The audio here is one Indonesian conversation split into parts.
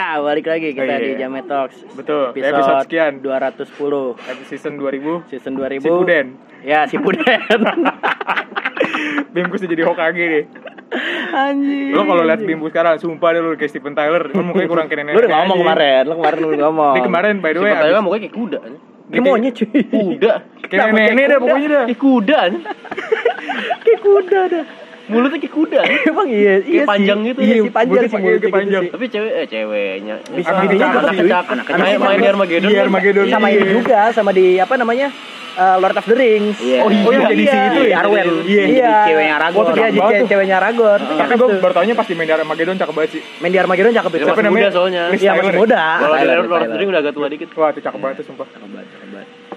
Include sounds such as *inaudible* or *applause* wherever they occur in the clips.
Ya, balik lagi kita Oh, iya. di Jamet Talks. Betul, Episode, episode sekian. 210 Episode season 2000 season 2000. Si Puden Ya, si Puden. *laughs* Bimkus udah jadi Hokage deh Anjing. Lo kalau liat Bimkus sekarang, sumpah deh lo kayak Steven Tyler Lo mukanya kurang nenek Lu udah ngomong kemarin, lu kemarin lu ngomong. Dia kemarin by the way tahu abis- mukanya kayak kuda. Kayak monyet cuy. Kuda. Kayak nenek dah pokoknya dah Kayak kuda. Kayak kuda dah. Mulutnya kayak kuda. *laughs* Emang iya, iya sih. panjang gitu Iya, ya. si panjang Mulutnya sih kayak mulutnya gitu panjang. sih. Tapi cewek eh ceweknya. Bisa Anak cakep sih. Anak cakep. Main di Armageddon. Iya kan? Armageddon Sama ini juga, sama di apa namanya? eh, Lord of the Rings. Iya. Oh iya, yang jadi si itu ya? Arwen. Iya. Iya. Ceweknya Aragorn. Oh, Iya, Cakep jadi banget ceweknya Aragorn. Tapi gue baru taunya pas di main di Armageddon cakep banget sih Main di Armageddon cakep Dia itu. Siapa namanya? soalnya. Iya, masih muda. Kalau di Lord of the. Rings udah agak tua dikit. Wah itu cakep banget sumpah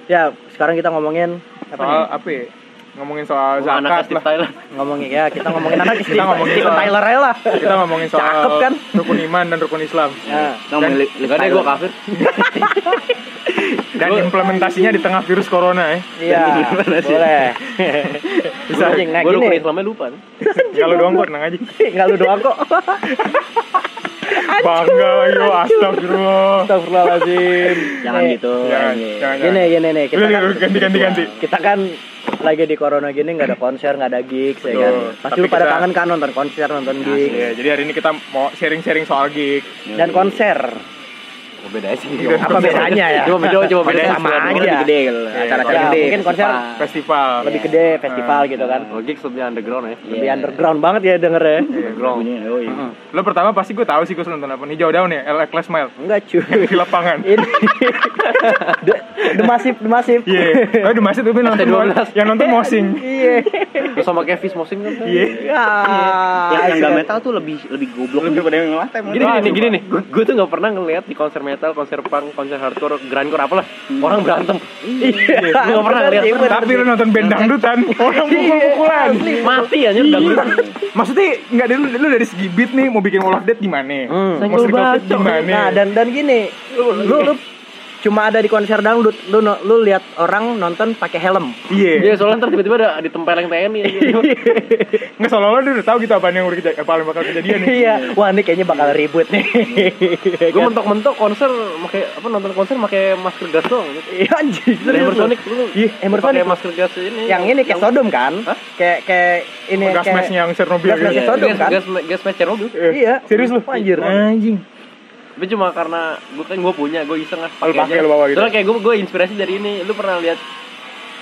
Ya, sekarang kita ngomongin apa nih? apa ya? Ngomongin soal anak zakat Steve lah Tyler. Ngomongin ya, kita ngomongin anak Kita ngomongin soal- Tyler aja lah. Kita ngomongin soal Cakep kan? rukun iman dan rukun Islam Ya. Ngomongin li- li- Enggak deh gua kafir. *laughs* Dan implementasinya di tengah virus corona ya Iya, boleh. *laughs* Bisa. Anjing, nah Gua rukun. Islamnya lupa. *laughs* Kalau doang kok, tenang aja Enggak lu doang kok. Bangga yo, astagfirullah Astagfirullahaladzim. Jangan gitu. Jangan, anjing. jangan, Gini, jangan gini nih. Kita kan, ganti, ganti, ganti kita kan lagi di corona gini nggak ada konser, nggak ada gigs ya kan. Pasti Tapi lu pada kita- kangen kan nonton konser, nonton gigs Iya, jadi hari ini kita mau sharing-sharing soal gig dan konser. Oh, beda sih. Apa bedanya ya? Coba beda coba beda. Sama aja. lebih gede kalau Iya, acara-acara ya, gede. mungkin konser festival. festival lebih gede, festival gitu kan. Oh, gigs lebih underground ya. Lebih underground banget ya denger ya. Underground. Oh iya. Lo pertama pasti gue tahu sih gue nonton apa Hijau Daun ya, LA Class Mile Enggak cuy. di lapangan *laughs* Ini The, the Massive, The Massive. Iya, oh di masjid tapi nonton ST12. yang nonton mosing. Iya. *laughs* Sama Kevis Mosing kan. Iya. Ya. Yang yang gak metal tuh lebih lebih goblok daripada yang metal. emang. Gini gini gini nih, gue tuh gak pernah ngeliat di konser metal, konser punk, konser hardcore, grindcore apalah orang berantem. Iya. Gue gak pernah sih, bener Tapi lo nonton band dangdutan, orang Iya, pukul-pukulan. Mati aja udah Maksudnya nggak dari lu, lu dari segi beat nih mau bikin Wall of Death gimana? Hmm. Mau Rage gimana? Nah, dan dan gini, lu lu cuma ada di konser dangdut, lu no- lu lihat orang nonton pakai helm. Iya. Iya soalnya ntar tiba-tiba ada ditempeleng TNI gitu. *laughs* Nggak seolah-olah dia udah tahu gitu apa yang udah kejadian, apa yang bakal kejadian nih. Iya, wah ini kayaknya bakal ribut nih. Gue mentok-mentok konser pakai apa nonton konser pakai masker gas gitu. Iya anjing. Lu. Emersonic dulu. Iya, Emersonic. Pakai masker gas ini. Yang ini kayak Sodom kan? Kayak kayak ini Gas mask yang Chernobyl Gas mask gitu. yang Sodom gas, kan? gas, gas match Chernobyl. Eh, Iya. Serius lu? Anjir. Anjing. Tapi cuma karena gue kan gue punya, gue iseng lah Lu pakai, lu bawa gitu. Soalnya kayak gue gue inspirasi dari ini. Lu pernah lihat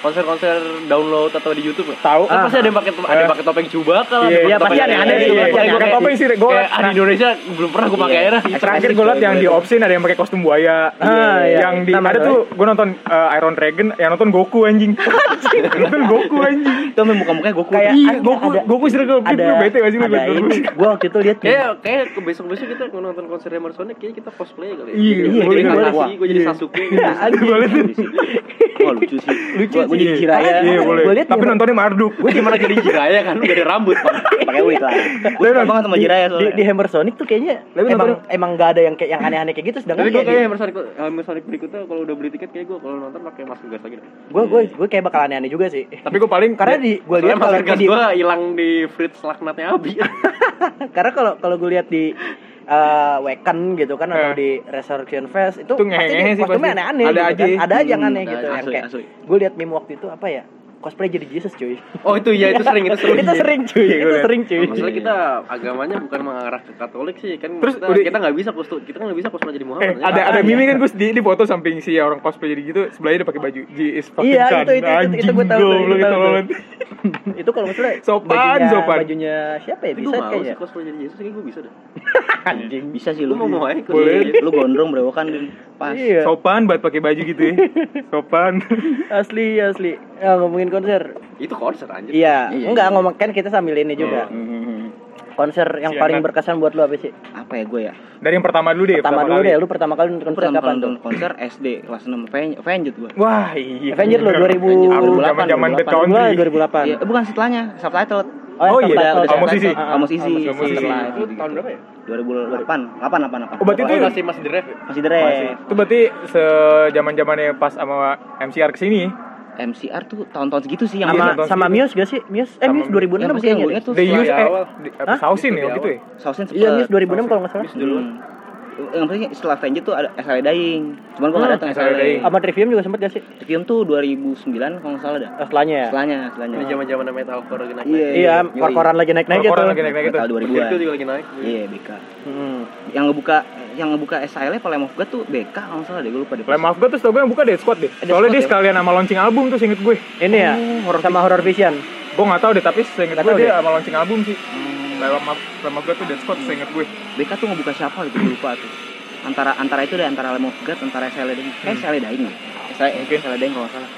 konser-konser download atau di YouTube? Tahu. Kan pasti ada yang pakai ada yang Eh. pakai topeng Chewbacca lah. Iya, ada iya, pakai pasti iya, pasti kayak aneh. gua Topeng sih, ah, di Indonesia belum pernah gue pakai akhirnya. Terakhir gue liat yang di Opsin ada yang pakai kostum buaya. Ah, iya. Yang di Nama ada tuh gue nonton uh, Iron Dragon, yang nonton Goku anjing. *laughs* nonton Goku anjing. Itu main muka-mukanya Goku. Kayak Iya, ada- Goku, ada- Goku sih gue ada bete gak sih ada liat *laughs* gua waktu itu lihat Kayak kayak besok-besok kita kalau nonton konser Emersonic kayaknya kita cosplay kali. ya. Iya, Gue jadi. Kakashi, gue jadi Iya. Sasuke. Anjing. Boleh tuh. Oh lucu sih. Lucu Sih. jadi Jiraya. Iya boleh. Gua liat Tapi nontonnya Marduk. Gue gimana jadi Jiraya kan lu gak ada rambut. Pakai wig lah. Gue suka banget sama Jiraya di, soalnya. di Hammer Sonic tuh kayaknya emang nonton- emang gak ada yang kayak yang aneh-aneh kayak gitu sedangkan Tapi gue kayak kayaknya Emersonic Emersonic berikutnya kalau udah beli tiket kayak gue kalau nonton pakai masker gas lagi gue gue gue kayak bakal aneh-aneh juga sih Tapi gue paling karena di gue lihat masker gas gue hilang di Fritz laknatnya Abi. *laughs* karena kalau kalau gue lihat di eh Weekend gitu kan atau Eh. di Resurrection Fest itu Itu ngehe-ngehe sih kostumnya pasti. aneh-aneh Ada gitu aja. kan. ada aja yang aneh Hmm, gitu yang asli, kayak gue lihat meme waktu itu apa ya cosplay jadi Jesus cuy Oh itu iya itu sering itu sering. itu sering cuy Iya, itu sering cuy Masalah kita agamanya bukan mengarah ke Katolik sih kan Terus kita, udah- kita nggak bisa kostum kita nggak bisa kostum jadi Eh, Muhammad. ya. ada ada meme kan gue di, di foto samping si orang cosplay jadi gitu sebelahnya dia pakai baju fucking Iya, God. itu- itu- itu- itu gue tahu itu *laughs* kalau misalnya Sopan, bajunya, sopan. bajunya siapa ya bisa kayaknya cosplay jadi Yesus kayak gue bisa deh. *laughs* anjing Bisa sih Lu lu. mau mau aja Boleh. cosplay. Lu gondrong berewokan pas. Sopan banget pakai baju gitu ya. *laughs* Sopan. asli asli ya, ngomongin konser Itu konser anjir. iya Iya, enggak iya. ngomong kan kita sambil ini juga Hmm. konser yang Siaran. paling berkesan buat lu apa sih Apa ya gue ya? Dari yang pertama dulu deh. pertama dulu kali. deh lu pertama kali nonton konser pertama kapan kali tuh nonton konser SD kelas 6 Aven- Avenged gue. Wah, iya. Avenger lo 2000 Aku zaman-zaman Bad 2008. Country. Gua 2008 Iya, bukan setelahnya, subtitle. Oh, iya, subtitle. udah. Ah, ah. Almost Almost Easy. Setelah Itu tahun berapa ya? 2008, 8 8 8. Oh, berarti Oh, itu masih masih di ref masih deret. Masih. Itu berarti sejaman-zamannya pas sama MCR ke sini. MCR tuh tahun-tahun segitu sih yang sama sama. Muse gak sih Muse eh Sama- Muse 2006 yang pasti yang tuh The Use di eh? Sausin ya Di waktu itu awal. ya. Sausin iya. Muse 2006 kalau nggak salah Muse duluan. Yang penting setelah Avenged tuh ada SLA Dying. Cuman gua enggak Hmm, datang SLA SLA Dying. Dying. Sama Trivium juga sempet gak sih? Film tuh 2009 kalau nggak salah dah. Oh, setelahnya ya? Setelahnya, setelahnya. Ini zaman-zaman metalcore lagi naik. Iya. Iya, Yoi. kor-koran lagi naik-naik gitu. Lagi naik-naik itu. Metal 2000-an. Itu juga lagi naik. Iya, BK. Hmm. Yang ngebuka yang ngebuka SLA kalau Lamb of God tuh BK kalau nggak salah deh, gue lupa deh. Lem of God tuh tau gue yang buka Dead Squad deh. Soalnya Squad dia ya? sekalian sama launching album tuh seinget gue. Ini ya, sama Horror Vision. Gue gak tau deh, tapi seinget gue dia deh. sama launching album sih. Hmm, Lem of God tuh Dead Squad seinget gue. BK tuh ngebuka siapa gitu, gue lupa tuh. Antara antara itu deh, antara Lamb of God, antara SLA Dying. Kayak SLA Dying ya. SLA, Mungkin. SLA Dying kalau nggak salah.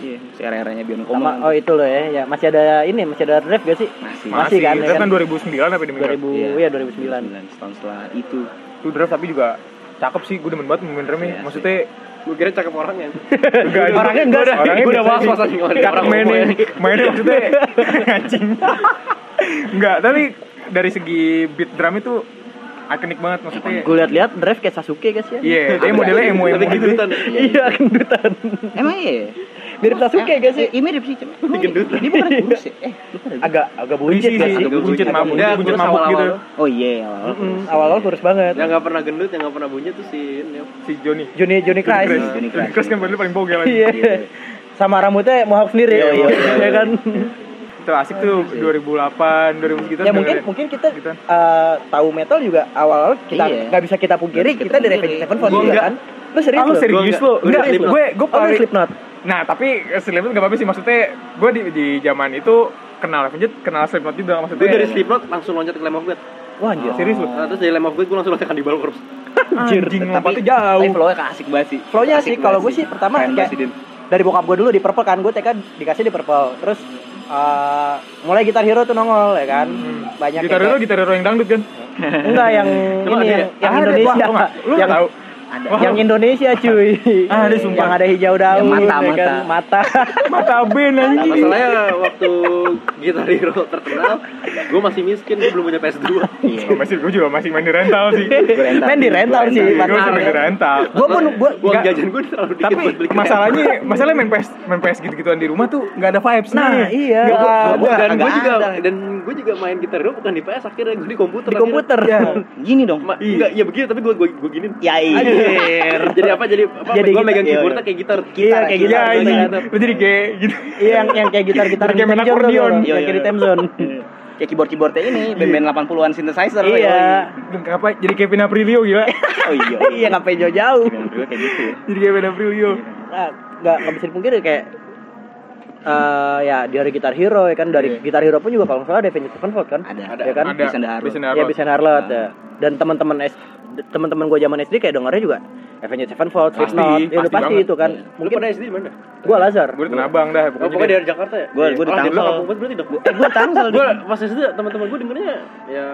Iya, si era-eranya Sama Command. oh itu loh ya, ya masih ada ini, masih ada ref gak sih? Masih. Masih kan, Itu ya kan kan? 2009 apa di 2000 Iya. ya 2009. 9 tahun setelah itu. Itu draft tapi juga cakep sih, gue demen banget main Remy. Iya, Maksudnya Gue kira cakep orangnya. enggak Orangnya enggak sih. orangnya Gue udah was-was aja. anjing orang mainnya, mainnya *laughs* maksudnya anjing. Enggak, tapi dari segi beat drum itu ikonik banget maksudnya. Gue lihat-lihat drive kayak Sasuke guys ya. Iya, dia modelnya emo emo gitu. gendutan. Iya, gendutan. Emang iya? Mirip Sasuke gak sih? Iya mirip sih, Gendutan. Dia bukan kurus ya? Eh. Agak agak buncit sih, agak buncit mabuk, Dia buncit mabuk gitu. Oh iya, awal-awal. Kurus banget. Yang nggak pernah gendut, yang nggak pernah bunyi tuh si ini. Si Christ. Chris. Johnny Johnny Christ. Chris kan paling bogel. Iya. Sama rambutnya mohawk sendiri. Iya, iya, iya. *laughs* Ya kan? *laughs* Itu asik tuh 2008, 2000 gitu. Ya mungkin mungkin kita Gitu. eh, tahu metal juga awal kita Iya. nggak bisa kita pungkiri bisa kita dari kita Avenged. Sevenfold juga enggak. kan? Lu serius lu serius lu? enggak. Gue gue Oh, paling Slipknot. Nah, tapi Slipknot gak apa-apa sih maksudnya gue di di zaman itu kenal Avenged, kenal Slipknot juga maksudnya. Gue dari Slipknot langsung loncat ke Lamb of God. Wah anjir. serius lu. Nah, terus dari Lamb of God gue langsung loncat ke Cannibal Corpse. Anjing, Anjir, lompatnya Tapi jauh. flow-nya asik banget sih. Flow-nya Asik sih, kalau gue sih pertama kayak-. Dari bokap gue dulu di Purple kan, gue TK dikasih di Purple. Terus eh, mulai Gitar Hero tuh nongol ya kan. Banyak Gitar yang hero, gitar hero yang dangdut kan? Enggak yang *laughs* ini ada yang, ya? yang Ada, Indonesia. Pak. Lu yang, tahu? Ada. Wah. yang Indonesia cuy. *laughs* Ada, sumpah. Yang ada hijau daun, Yang mata, ya kan? mata. *laughs* Mata Ben anjing. Masalahnya waktu Guitar Hero terkenal, gue masih miskin, gue belum punya PS2. Iya. Masih gue juga masih main di rental sih. *laughs* Rental. Main di rental sih, Gue Mas. masih main di rental. gue pun gue Uang Nggak. jajan gue terlalu dikit Tapi buat beli masalahnya, masalahnya main PS, main PS gitu-gituan di rumah tuh nggak ada vibes Nah, nih. iya. Dan gue juga ada. dan gue juga main gitar hero bukan di PS akhirnya gue di komputer di akhirnya. komputer. *laughs* Ya. Gini dong. Ma, enggak ya begini tapi gue gue gue giniin Ya iya. *laughs* jadi apa jadi apa Jadi gue gitar- megang iya, keyboardnya iya. kayak gitar Iya, kayak Iya, gitar. ini gitar. lu jadi kayak gitu. Iya yang yang kayak gitar-gitar Kayak main akordeon. Iya, kayak di iya. Temzon. Kayak keyboard-keyboardnya ini band-band 80-an synthesizer. Iya. Apa? Jadi Kevin Aprilio gila. *laughs* Oh iya. Iya ngapain jauh-jauh. Gue gitu jadi Kevin Aprilio. Nah, nggak nggak bisa dipungkiri kayak eh ya dari Gitar Hero ya kan dari Iya. Gitar Hero pun juga kalau nggak salah ada Avenged Sevenfold kan Ada. Ada. ya kan Ada. Harlot. The ya bisa Harlot Nah. ya. dan teman-teman S teman-teman gue zaman SD kayak dengarnya juga Avenged Sevenfold Pasti, Slipknot ya pasti pasti itu kan lu mungkin pada SD di mana gue Lazar Gue di Tanah Abang dah oh, pokoknya. pokoknya deh. dari Jakarta ya Gua- gua di Oh, jadi lu Tangsel. Eh, gue tangsel gue di. pas SD teman-teman gue dengernya ya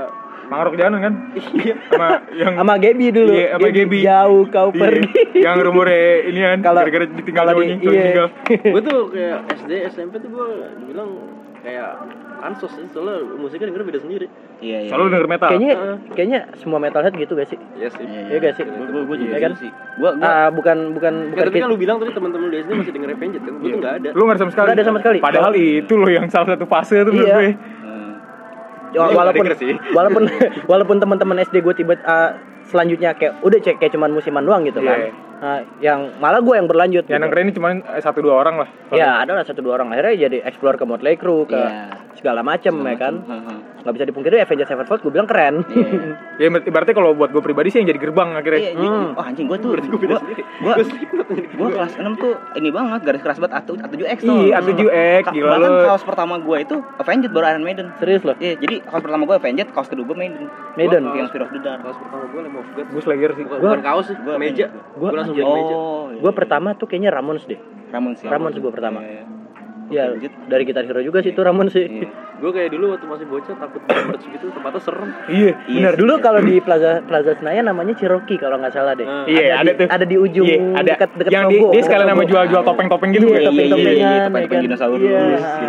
Mangrok Jalan kan? *laughs* iya Sama yang sama Gaby dulu Iya, sama Gaby. jauh kau Iya, pergi yang rumornya ini kan Kalau- gara-gara ditinggal kalau di- iya. tinggal. *laughs* gue tuh kayak SD SMP tuh gue bilang kayak ansos sih soalnya musiknya denger beda sendiri Iya, iya. Selalu denger metal. kayaknya Heeh. kayaknya semua metalhead gitu gak sih iya sih Iya gak sih? Gue gue juga Iya kan? sih. Gue gue Ah, bukan bukan Ya, bukan tapi kan lu bilang tadi teman-teman di SD masih denger Avenged kan gue tuh nggak ada Lu nggak ada sama sekali. Nggak ada sama sekali. Padahal itu loh yang salah satu fase tuh menurut Iya. gue. Ya, Iya, walaupun *laughs* walaupun walaupun teman-teman SD gue tiba ah, selanjutnya kayak udah cek kayak cuman musiman doang gitu kan. Nah, yang malah gue yang berlanjut. Yang gitu. dengerin ini cuma eh, satu dua orang lah. Ya, ada lah satu dua orang akhirnya jadi explore ke Motley Crue ke Iya. segala macem ya kan. Heeh. Nggak bisa dipungkiri Avenged Sevenfold gue bilang keren. Iya. *laughs* Ya ibaratnya kalau buat gue pribadi sih yang jadi gerbang akhirnya. Iya, Hmm. oh anjing gue tuh berarti gue beda gue sendiri gue gue gue kelas 6 tuh ini banget garis keras banget A7 A7X tuh. Iya, A7X, gila Bahkan kaos pertama gue itu Avenged baru Iron Maiden. Serius loh. Iya, jadi kaos pertama gue Avenged, kaos kedua gue Maiden. Maiden. Gua yang Fear of the Dark. kaos pertama gue Lamb of God Gue Slayer sih. bukan kaos sih meja gua gue langsung Oh, Gue pertama tuh kayaknya Ramones deh. Ramones ya. Ramones gue pertama. Iya, iya. Ya dari Gitar Hero juga sih itu Ramones sih. Iya. gue kayak dulu waktu masih bocah takut merch gitu tempatnya serem Iya, Iya. benar. Dulu kalau di Plaza Plaza Senayan namanya Cherokee kalau nggak salah deh. Nah. Iya, ada di, tuh. Ada di ujung Iya, ada. dekat dekat yang di, dia sekalian Sogo. jual-jual topeng-topeng gitu Iya, kan. iya, topeng-topengan, iya, ya topeng-topeng kan? dinosaurus, Iya.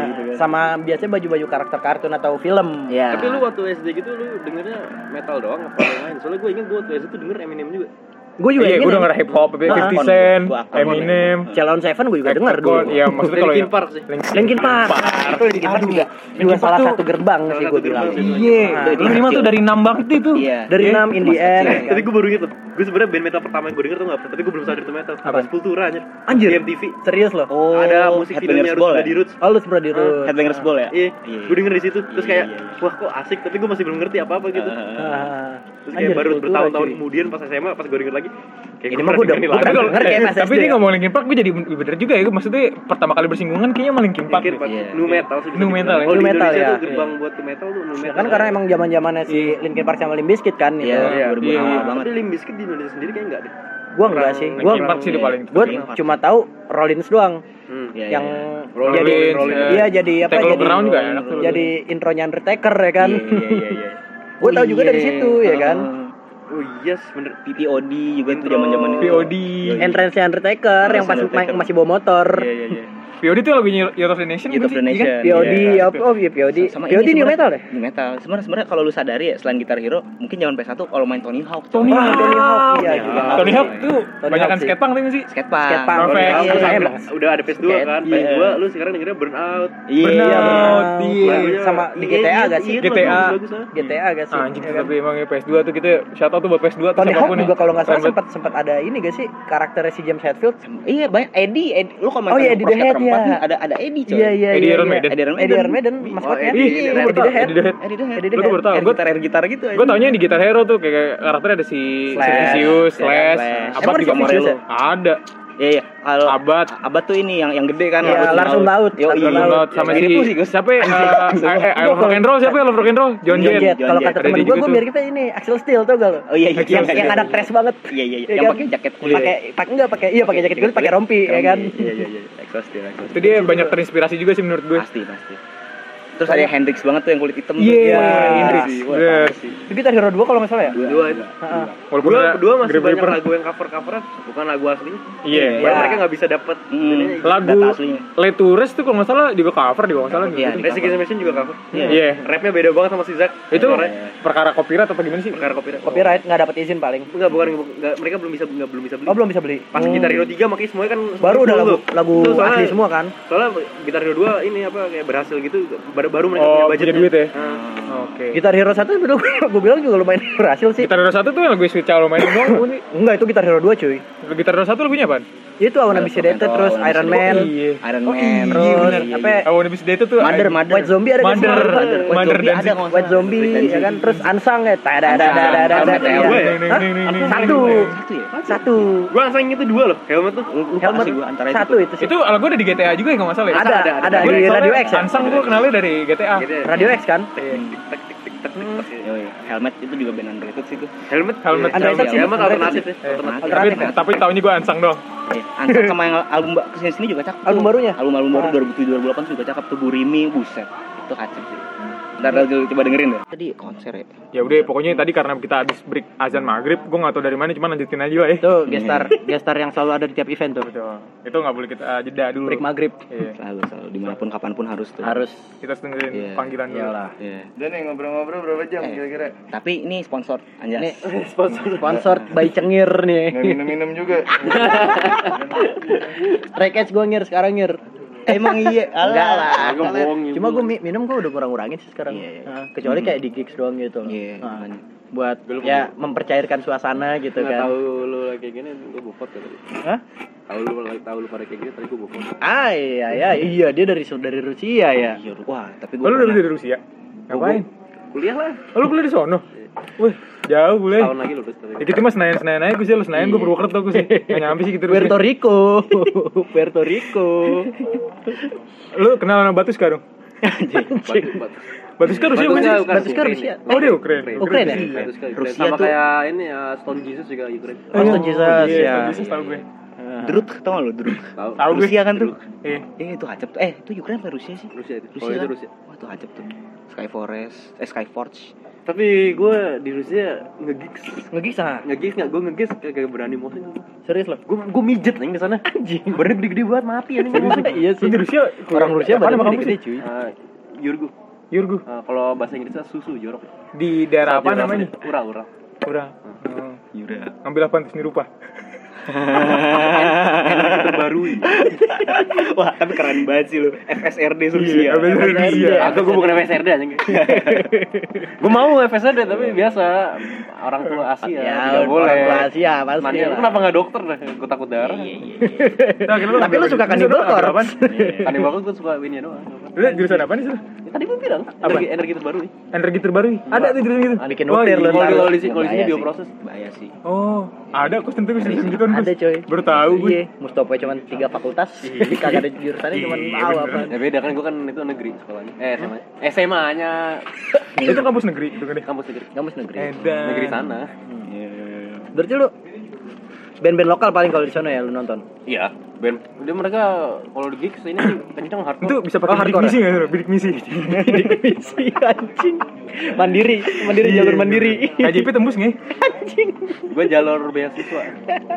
gitu kan. Sama biasanya baju-baju karakter kartun atau film. Iya. tapi lu waktu SD gitu lu dengernya metal doang apa yang lain soalnya gue inget gue waktu SD tuh denger Eminem juga Gue juga Iya, gue denger hip hop, 50 Akon, Cent. Eminem, Calon Seven gue juga denger dulu. Iya, maksudnya kalau Linkin yang Park sih. Linkin Park. Itu Linkin Park juga juga salah satu gerbang sih gue bilang. Iya, lima kecil. tuh dari enam banget itu. Iya. Dari enam in the end. Eh, tapi gue baru inget tuh. Gue sebenarnya band metal pertama yang gue denger tuh nggak, tapi gue belum sadar itu metal. Apa? Sepultura anjir. Anjir. Di MTV. Serius loh. Oh, Ada musik videonya Ball Roots ya? Bloody Roots. Oh sebelah di Rut. Headbangers Ball ya? Iya, Iya. gue denger di situ. Terus Iya, kayak, iya, iya. wah kok asik. Tapi gue masih belum ngerti apa-apa gitu. Ah. Terus kayak Anjir, baru bertahun-tahun kemudian pas SMA, pas gue denger lagi. Kayak Ini mah pernah gua udah- lagi. pernah denger kayak pas tapi dia ya. ngomong Linkin Park, gue jadi bener juga ya. Maksudnya pertama kali bersinggungan kayaknya sama Linkin Park. Park. Iya. Nu metal sih. Nu metal ya? Kalau Nu metal ya. gerbang buat nu metal tuh nu Ya metal. kan karena emang zaman zamannya si Linkin Park sama Limp Bizkit kan itu. Iya, Iya, 2000 iya, awal iya. banget. Tapi Limp Bizkit di Indonesia sendiri kayak enggak deh. Gua enggak sih. Gua sih dia paling. gua Park. cuma tahu Rollins doang Hmm. Iya, yang iya, iya. Rollins, jadi Rollins. iya jadi apa Low jadi juga jadi intronya Undertaker ya kan. Iya, iya, iya, iya. Gue tahu juga dari situ ya kan. Oh yes, bener. PPOD juga itu zaman-zaman itu. POD. Entrance Undertaker yang pas Undertaker. masih bawa motor. Iya, iya, iya. POD itu lagunya Youth of the Nation Youth of the? Iya kan? Nation. POD, Iya. apa oh iya POD. Sama POD ini new metal ya? New metal. Sebenarnya sebenarnya kalau lu sadari ya selain Guitar Hero, mungkin zaman PS1 kalau main Tony Hawk. Tony Wah, Hawk. Tony Hawk iya Iya. juga. Tony Hawk tuh Hawk sih. skatepunk tuh sih. Skatepunk. Skatepunk. Perfect. Iya, Udah- ada PS2 Skate, kan, iya. PS2 lu sekarang dengernya Burnout. Iya, Burnout. iya. Sama di Iya, GTA iya, gak sih? iya, GTA. ah. GTA gak sih? Anjing Ya kan? tapi emang ya PS2 tuh kita shout out tuh buat PS2 tuh Tony Hawk juga kalau nggak salah sempat sempat ada ini gak sih karakternya si James Hetfield? Iya banyak Eddie, Eddie. Lu kalau main Oh, iya, Eddie the Head, Skater 4 iya. nih, ada ada Eddie coy. Iya iya Eddie iya. Iron iya. Maiden. Eddie Iron Eddie Iron Maiden. Maiden maskotnya. Oh, Eddie, Iya, the tahu. Head. Eddie the Head. Eddie the Head. Baru tahu. Gitar air gitar gitu. gue taunya di Guitar Hero tuh kayak karakternya ada si Slash. Ya, Slash, Emang juga ada Vicious ya? Ada. Iya iya. Kalau Abad. Abad tuh ini yang yang gede kan. Iya, langsung laut. Yo, Langsung iya. laut. sama si siapa ya? Eh, eh, Love Rock and Roll siapa ya? Rock and Roll? John Jett. Kalau kata temen gue, gue mirip kita ini Axel Steel tau gak lo? Oh iya iya. Yang, iya, yang iya. ada crash banget. Iya iya iya. Iya Yang kan? pakai jaket kulit. Pakai pakai enggak pakai iya pakai jaket kulit pakai rompi ya kan. Iya iya iya. Exhaust dia, exhaust. Itu dia banyak terinspirasi juga sih menurut gue. Pasti pasti. Terus ada yang Hendrix banget tuh yang kulit hitam. tuh. Iya, Hendrix. Bener. sih. Itu Guitar Hero 2 kalau nggak salah ya? Dua itu. Heeh. Walaupun Dua, dua masih Grip banyak Reaper. lagu yang cover-coveran, bukan lagu aslinya. Iya. Buat Iya. mereka nggak bisa dapet Hmm. ininya. Lagu. Letures tuh kalau nggak salah juga cover juga kalau salah. Iya, gitu. Juga cover. Iya. Iya. Rapnya beda banget sama si Zack. Itu perkara copyright atau gimana sih? perkara copyright. Copyright nggak dapat izin paling. Enggak, bukan enggak, mereka belum bisa enggak belum bisa beli. Oh belum bisa beli. Pas Hmm. Gitar Hero 3 makanya semuanya kan Baru udah lagu lagu asli semua kan. Soalnya Gitar Hero 2 ini apa kayak berhasil gitu baru baru mereka Oh, punya punya budget duit ya? Nah, Oke. Gitar Hero 1 dulu gue bilang juga lumayan berhasil sih. Gitar Hero 1 tuh yang lagu Sweet Child bukan sih? Enggak itu Gitar Hero 2 cuy. Gitar Hero 1 lagunya apaan? Itu I Wanna Be Sedated Rock and terus Roll, I Wanna Iron Be Man. Oh, iya. Iron Oh, Man. iya, Terus apa Sedated tuh Mother, Mother. White Zombie ada? Mother. Mother. White Mother Zombie Dancing. ada White Zombie ya kan terus Ansang ya. Ansang. ya, iya. gue ya? Hah? Satu. Satu ya? Satu. Gua langsung itu dua loh, helmet tuh. Helmet sih gua antara itu. satu itu sih. Itu lagu ada di GTA juga ya kalau nggak salah ya? Ada ada, ada ada. di Radio X ya. Ansang gue kenalnya dari GTA. Gitu ya. Radio X kan? Helmet itu juga band underrated sih tuh. Helmet, Helmet. iya. Sih. Helmet alternatif ya. Eh, Alternatif. tapi Alternatif ya? tapi tahunnya gue Ansang doang. Eh, Ansang sama yang album ke sini sini juga cakep. Album barunya? Album album baru Ah. 2007 2008 juga cakep tuh Burimi, buset. Itu kacau sih. Ntar lu coba dengerin deh. Tadi konser ya. Ya udah pokoknya tadi karena kita habis break azan maghrib, gue nggak tahu dari mana, cuma lanjutin aja lah ya. Tuh gestar gestar yang selalu ada di tiap event tuh. Betul. Itu nggak boleh kita uh, jeda dulu. Break maghrib Iya. *laughs* Selalu selalu di mana pun kapan pun harus tuh. harus Kita dengerin Iya. panggilan dulu. iyalah. Iya. Udah nih ngobrol-ngobrol berapa jam Eh. kira-kira? Tapi ini sponsor Anjas. Nih *laughs* sponsor by Cengir nih. Minum-minum juga. *laughs* Rekets gue ngir sekarang ngir. Emang iya. Enggak lah. Gua bohong. Cuma gue minum gue udah kurang-kurangin sih sekarang. Iya, iya. Nah, kecuali kayak di gigs doang gitu. Iya. Nah, buat ya mempercairkan suasana gitu Nggak kan. tahu lu lagi kayak gini, gua bufot ya tadi. Hah? Tahu lu lagi tahu lu pada kayak gini, tadi gua bufot. Ah iya ya iya dia dari dari Rusia ya. Iya, Wah, tapi Oh, gue lu dari dari Rusia? Ngapain? Kuliah lah. Oh, lu kuliah di sono? Wih, jauh kuliah. Tahun lagi lulus tapi. Ya kita mah Senayan Senayan aja gue sih, lu Senayan gue Purwokerto gue sih. Gak nyampe sih gitu Puerto. Rico. *laughs* Puerto Rico. Lu kenal sama Batu sekarang? Batu, batu. Batu sekarang Rusia Batuska sih? bukan, Batuska Ukraina. Rusia. Oh dia Ukraina. Ukraina ya? Batu. Rusia Sama tuh- kayak ini ya Stone Jesus juga Ukraine. Oh, Stone Jesus, iya, ya. Stone Jesus tahu gue. Druk, tau gak Druk? Tahu. Tahu gue. Rusia kan tuh. Iya. Eh itu hajab tuh. Eh itu Ukraina apa Rusia sih? Rusia itu. Rusia. Itu kan? Rusia. Wah itu hajab tuh. Sky Forest, eh Sky Forge. Tapi gue di Rusia ngegigs Ngegigs ah. ngegigs nggak gue ngegigs kayak berani motion Serius loh. gue gue mijet nih di sana anjing badannya gede-gede banget mati anjing iya sih. Di Rusia? Orang Rusia Apaan badan nama kamu gede sih? cuy. Ah, Yurgu Yurgu. Ah, kalau bahasa Inggrisnya susu jorok Di daerah apa Jorok. namanya? Ural Ural Kurang. Oh. Yura. Ngambil apa seni rupa? Terbarui. *laughs* Wah, tapi keren banget sih lu. FSRD Rusia. Iya, bener iya. Aku gue bukan FSRD anjing. *laughs* gue mau FSRD tapi biasa orang tua Asia Ya, tidak boleh. orang tua Asia pasti. Lu kenapa nggak dokter dah? Gue takut darah. Iya, iya. Nah, Tapi lu suka apa? Cannibal Lu ngambil Corpse. apaan? Kan bagus gue suka ini doang. Lu jurusan apa nih? Ya, Tadi gue bilang Apa? energi energi terbaru. Energi terbaru. Ada tuh jurusan gitu. Bikin Oh, nuklir lu Kalau di sini bioproses. Bahaya sih. Oh, ada kok tentu bisa gitu kan. Ada coy. Baru tahu gue. Iya, Mustofa cuma tiga fakultas. *laughs* Kagak ada jurusannya cuma Iya, bener. apa. Ya beda kan gue kan itu negeri sekolahnya. Eh SMA. SMA-nya Itu kampus negeri itu kan kampus negeri. Kampus negeri. Negeri sana. Berarti lu band-band lokal paling kalau di sana ya lu nonton. Iya, band. Dia mereka kalau di gigs ini *clears throat* sih kencang hardcore. Itu bisa Oh, pakai bidik hardcore misi nggak? Bidik misi. *laughs* Bidik misi anjing. Mandiri, mandiri Iya, jalur mandiri. KJP tembus nggak? *laughs* gue jalur beasiswa.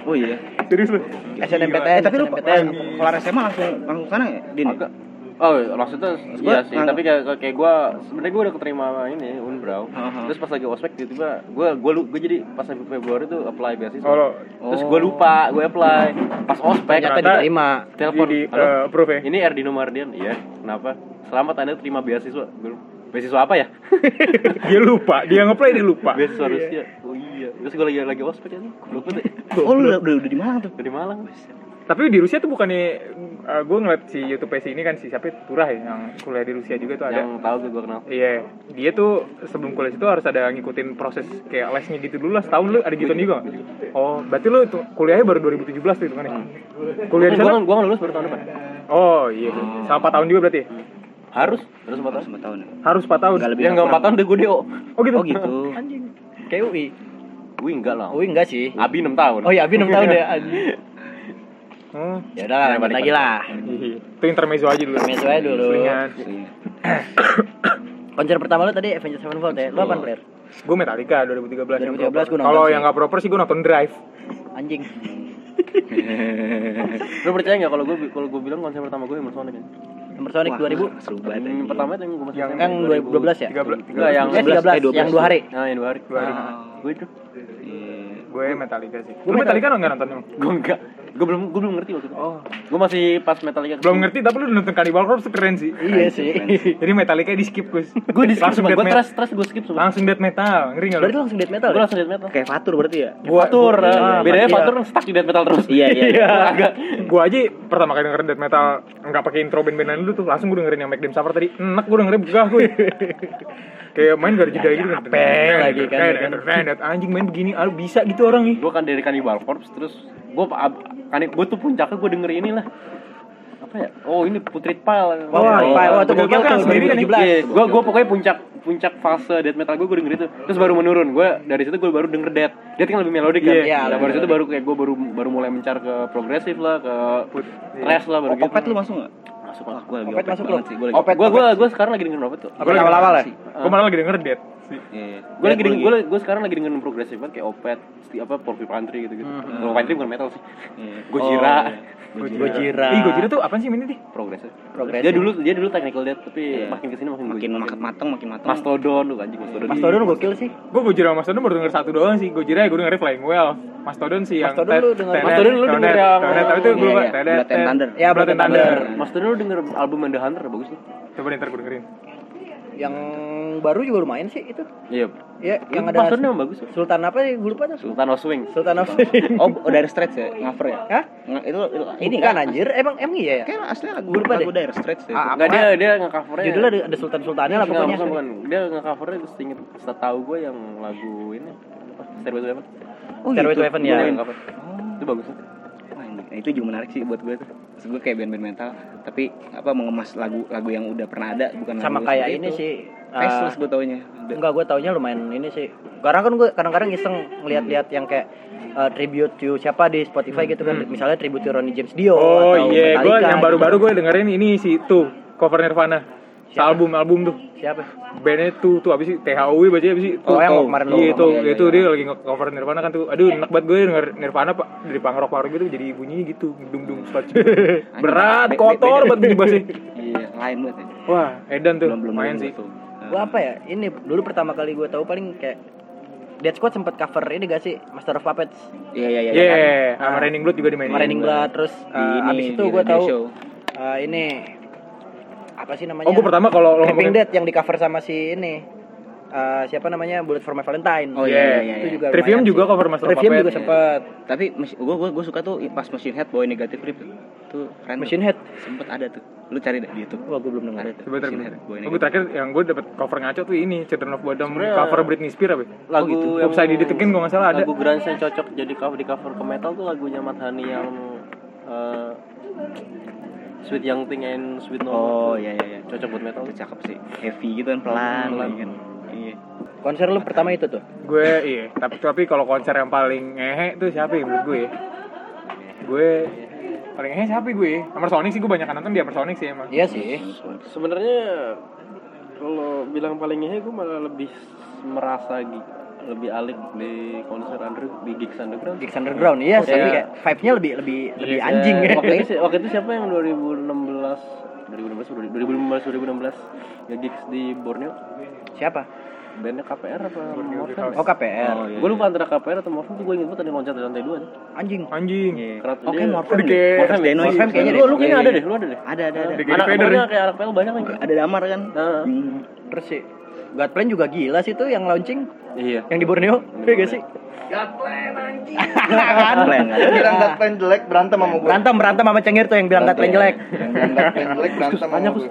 Oh iya. Serius lu? SNMPTN, Eh, tapi lu kelar SMA langsung langsung sana ya, Din? Agak. Oh, maksudnya iya sih, tapi kayak kayak gue sebenarnya gue udah keterima ini Unbrau. Aha. Terus pas lagi ospek tiba-tiba gue gue gue jadi pas Februari tuh apply beasiswa. Oh. Terus gue lupa, gue apply. Pas ospek Ternyata diterima. telepon, Di, di "Halo, eh, approve ya? ini Erdino Mardian, iya. Kenapa? Selamat Anda terima beasiswa. Beasiswa apa ya? *laughs* Dia lupa, dia ngeplay dia lupa. beasiswa Rusia. Oh iya. Terus gue lagi lagi ospek ya. Goblok banget. ya. Oh, lu udah, udah, udah di Malang tuh. Dari Malang. Tapi di Rusia tuh bukannya gue ngeliat si YouTube si ini kan si siapa Turah ya yang kuliah di Rusia juga tuh ada. Yang tahu gue gue kenal. Iya, dia tuh sebelum kuliah itu harus ada ngikutin proses kayak lesnya gitu dulu lah setahun lu ada gitu juga. nggak? Oh, berarti lu itu kuliahnya baru 2017 tuh itu kan ya? Kuliah di sana? gue lulus baru tahun depan. Oh iya, sama 4 tahun juga berarti. ya? Harus, harus empat tahun. Sama tahun ya. Harus 4 tahun. Enggak lebih. Yang nggak empat tahun udah gue DO. Oh gitu. Oh gitu. Anjing. Kayak UI. Wih enggak lah. UI enggak sih. Abi 6 tahun. Oh iya, Abi 6 tahun deh *laughs* anjing. Hmm. Ya udah lah, lanjut lagi lah. Iya. Itu intermezzo aja dulu. Intermezzo aja dulu. Selingan. Konser pertama lu tadi Avenged Sevenfold ya? Lu apaan player? Gue Metallica 2013. yang 2013 proper. gua nonton Kalau yang nggak proper sih gue nonton Drive. Anjing. *laughs* Lu percaya nggak kalau gue kalau gue bilang konser pertama gue Emerson Sonic kan? Sonic 2000. Seru banget. Yang anjing. pertama itu yang gue masih Yang- Yang 2012 ya? 13 Enggak, yang Eh 13, eh, 12. yang dua hari. Nah, yang dua hari. Dua hari. Gue itu. Gue Metallica sih. Lu Metallica nggak nonton emang? Gue enggak. Gue belum gue belum ngerti waktu itu. Oh. Gue masih pas Metallica. Belum ngerti tapi lu nonton Cannibal Corpse keren sih. Iya sih. Jadi Metallica di skip Gus. Gue di skip langsung gue metal. trust trust gue skip sumpah. Langsung death metal. Ngeri enggak Berarti lu? langsung death metal. Gue ya? langsung death metal. Kayak Fatur berarti ya? Gua Fatur, gua- eh, ah, bedanya iya. Fatur stuck di death metal terus. Iya, iya, iya. *laughs* Agak. Gua aja pertama kali denger death metal enggak pakai intro band-bandan dulu tuh, langsung gua dengerin yang Make Them Suffer tadi. Enak gua dengerin begah gue. *laughs* Kayak main gak ada jeda gitu kan. capek lagi kan, kan. Anjing main begini, ah, bisa gitu orang nih. Gue kan dari Cannibal Corpse terus gue kan gue tuh puncaknya gue denger ini lah. Apa ya? Oh, ini Putrid Pile. Oh, Pile. Wah, itu Putrid gokil Pile kan sendiri kan 2017. Iya, gue gue pokoknya puncak puncak fase death metal gue gue denger itu terus baru menurun gue dari situ gue baru denger death death kan lebih melodik kan Iya, iya, Nah, baru situ baru kayak gue baru baru mulai mencar ke progresif lah ke thrash lah baru gitu Opet lu masuk nggak? masuk lah gue lagi Opet opet masuk banget lu? sih. Gue lagi Opet. gue gue gue sekarang lagi dengerin opet tuh yang awal-awal ya? Gua malah lagi denger death. Sih. Iya. gue lagi denger gue gue sekarang lagi dengerin progresif banget kayak opet apa porcupine gitu gitu kalau pantry bukan metal sih *laughs* Iya. Gojira Gojira. Ih, Gojira tuh apaan sih mainnya deh? progresif Progresif. dia dulu dia dulu technical death tapi Iya. makin ke sini makin Makin Gojira. makin mateng, makin mateng. mastodon tuh anjing mastodon Mastodon gokil sih. Gue Gojira sama Mastodon baru denger satu doang sih. Gojira ya gue dengerin Flying Well. Mastodon sih yang Mastodon lu denger- Mastodon lu denger yang- Tapi itu gue Iya, iya. Blood and Thunder. Ya, Blood and Thunder. mastodon lu denger album The Hunter bagus tuh Coba ntar gue dengerin. Yang baru juga lumayan sih itu. iya Ya, yang ada emang bagus Sultan apa sih? Gue lupa tuh. Sultan of Swing Sultan of Oh, udah ada stretch ya? Ngover ya? Hah? Nggak, itu, itu Ini kan anjir, emang emang iya ya? Kayak asli lagu, Gua lupa deh. lagu Dire Straits deh. Ah, Enggak dia dia nge-covernya Judulnya ada, ada Sultan Sultannya lah pokoknya. bukan, bukan. Dia nge-covernya setinggi setahu gue yang lagu ini apa Stairway to Heaven Oh, Stairway to gitu. Heaven ya. cover itu bagus Wah, ini- nah, itu juga menarik sih buat gue tuh. Maksud gue kayak band-band metal, tapi apa mengemas lagu-lagu yang udah pernah ada, bukan Sama lagu kayak ini itu. sih. eh, Faceless gue taunya. Udah. Enggak, gue taunya lumayan ini sih. Karena kan gue kadang-kadang iseng ngeliat-liat yang kayak eh, tribute to siapa di Spotify gitu kan. Misalnya tribute to Ronnie James Dio Oh atau iya, gue Metallica yang baru-baru gitu. gue dengerin ini sih tuh cover Nirvana. Siapa? Album album tuh. Siapa? Bandnya tuh tuh abis sih THOW baca abis sih tuh. Oh, yang kemarin lo Iya tuh, iya, itu iya. dia lagi nge-cover Nirvana kan tuh. Aduh, enak banget gue denger Nirvana pak dari punk rock gitu jadi bunyinya gitu, dung dung sludge. *laughs* Berat, Be- be- kotor banget bunyi bassnya. *laughs* Iya, lain banget. Wah, Edan tuh, Belum belum sih. Gue apa ya? Ini dulu pertama kali gue tahu paling kayak Dead Squad sempat cover ini gak sih Master of Puppets Iya iya iya. Iya, sama Raining Blood juga dimainin. Raining Blood terus uh, ini, abis itu gue tahu uh, ini apa sih namanya Oh, gue pertama kalau ngomongin Dead yang di cover sama si ini uh, siapa namanya Bullet for My Valentine Oh, iya, iya, iya, itu iya. juga Trivium juga sih. cover Master of Trivium juga sempet Tapi gue gue gue suka tuh pas Machine Head bawa negatif rip tuh keren. tuh. Machine Head Sempet ada tuh. Lu cari deh di YouTube. wah gue belum dengar Ada tuh. Sebentar, Machine Head bawa gue terakhir yang gue dapet cover ngaco tuh ini Children of Bodom cover Britney Spears apa? ya? lagu gitu. yang Upside ditekin kalau nggak salah ada. lagu yang cocok jadi cover di cover ke metal tuh lagunya Madhani yang eh, Sweet Young Thing and Sweet No Oh iya iya iya. cocok buat metal Itu cakep sih. Heavy gitu kan pelan. Pelan. kan. Iya. konser lu pertama itu tuh Gue iya, tapi tapi kalau konser yang paling ngehe tuh siapa ya menurut gue? Gue paling ngehe siapa ya gue? Sonic sih gue banyak nonton di Hammer Sonic sih emang. iya sih sebenarnya kalau bilang paling ngehe gue malah lebih merasa gi- lebih alik di konser under di gigs underground Gigs Underground iya sih Iya. kayak vibe-nya lebih lebih lebih Iya, anjing Eh, *laughs* waktu itu si- waktu itu siapa yang 2016 2016 2015 2016 nge-gigs di Borneo siapa bandnya KPR apa Morfem oh KPR Oh, iya. gue lupa antara KPR atau Morfem tuh gue inget banget ada yang loncat dari lantai dua nih anjing Anjing. Iya. Kerat Oke, kayak Morfem ya? Denoise. Morfem kayaknya lu, deh. lu kayaknya Iya, ada iya. deh lu ada deh Ada ada ada. Anak pokoknya ya. kayak anak PL banyak nih Ada damar kan. terus sih Godplan juga gila sih tuh yang launching iya yang di Borneo iya gak sih Plan *laughs* kan. Bilang dat plan jelek berantem sama gue. berantem berantem sama cengir tuh yang bilang Godplan jelek Yang bilang dat plan jelek berantem sama Banyak, gue.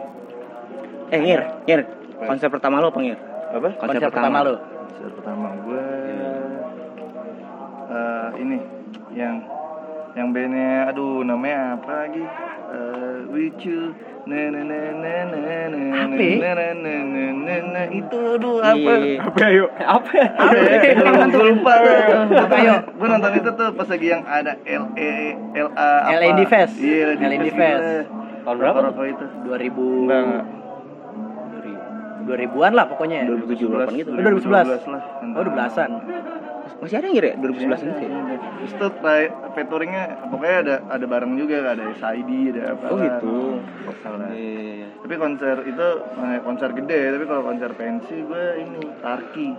Eh ngir, ngir. Konser pertama lo apa ngir? Apa? konser pertama lu Konser pertama gue eh ini yang yang bandnya aduh namanya apa lagi Eh, with you Apa ya? itu aduh apa Iya. Apa ayo? apa ya? apa ya? gue lupa tuh Apa, ayo? gue nonton itu tuh pas lagi yang ada L E L A apa LA Indie Fest. iya LA Indie Fest. Tahun berapa? itu 2000 enggak enggak 2000-an lah pokoknya 2017 gitu. Oh, 2011. lah oh 12-an Masih ada ngir ya 2011 ini. Terus tuh play- featuringnya pokoknya ada ada bareng juga ada SID ada apa Oh gitu. salah Iya. tapi konser itu eh, konser gede tapi kalau konser pensi gue ini Tarki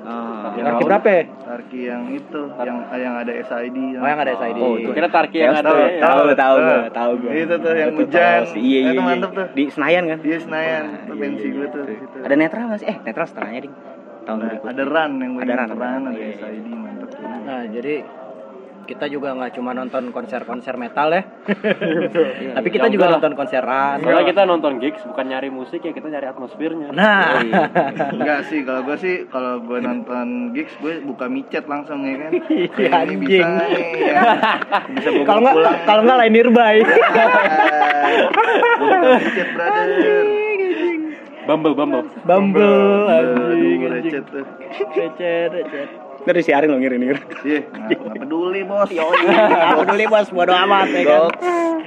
Ah. Yang Tarki berapa ya? Tarki yang itu yang yang ada SID Oh yang ada SID Oh, itu. kira Tarki yang ada tahu, ya. tahu, tahu, gua, tahu gua. itu tuh yang Itu hujan tahu. Iya, iya, itu iya. mantep tuh Di Senayan kan? Iya Senayan itu iya, pensi iya, gue iya. tuh. Ada netral nggak sih? Eh, netral setengahnya ding. Tahun Nah, berikutnya. ada run yang Ada run, run run. ada Iya, iya. SID mantep Nah jadi kita juga nggak cuma nonton konser-konser metal ya *laughs* tapi kita Ya juga lah. nonton konseran Soalnya kita nonton gigs bukan nyari musik ya kita nyari atmosfernya. nah *laughs* Enggak sih, kalau gue sih kalau gue nonton gigs gue buka micet langsung ya kan. *laughs* Iya, Ini bisa nih ya. Bisa kalau nggak kalau nggak lain nearby buka micet brother. Bumble bumble. Bumble Aduh, anjing anjing recet recet Ntar disiarin lo ngir ini. Iya, nggak peduli bos. Nggak peduli bos bodo amat ya kan.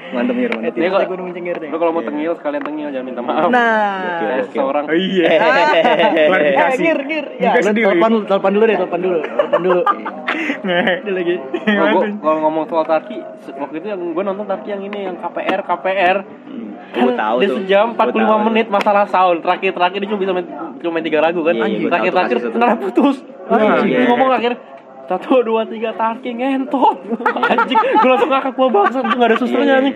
Mantep ngir, Eh, mantep. tidak kalau- gunung cengir nih Lu kalau mau tengil sekalian tengil jangan minta maaf. nah Kayak seseorang Oh iya. Eh, *laughs* Klarifikasi. gir, gir. Ya, telepon, telepon dulu deh, telepon dulu. Telepon dulu. Dia lagi. Oh, gua, kalau ngomong soal Tarki, waktu itu yang gue nonton Tarki yang ini yang KPR KPR. Gue tahu dia tuh. sejam Gua 45 tahu. menit masalah sound. Terakhir terakhir dia cuma bisa main cuma main tiga lagu kan. Iya, iya, gua terakhir terakhir itu. kenapa putus. Anjing, iya. Dia ngomong akhir satu dua tiga Tarki ngentot *laughs* anjing gue langsung ngakak gua bangsa untung gak ada susternya nih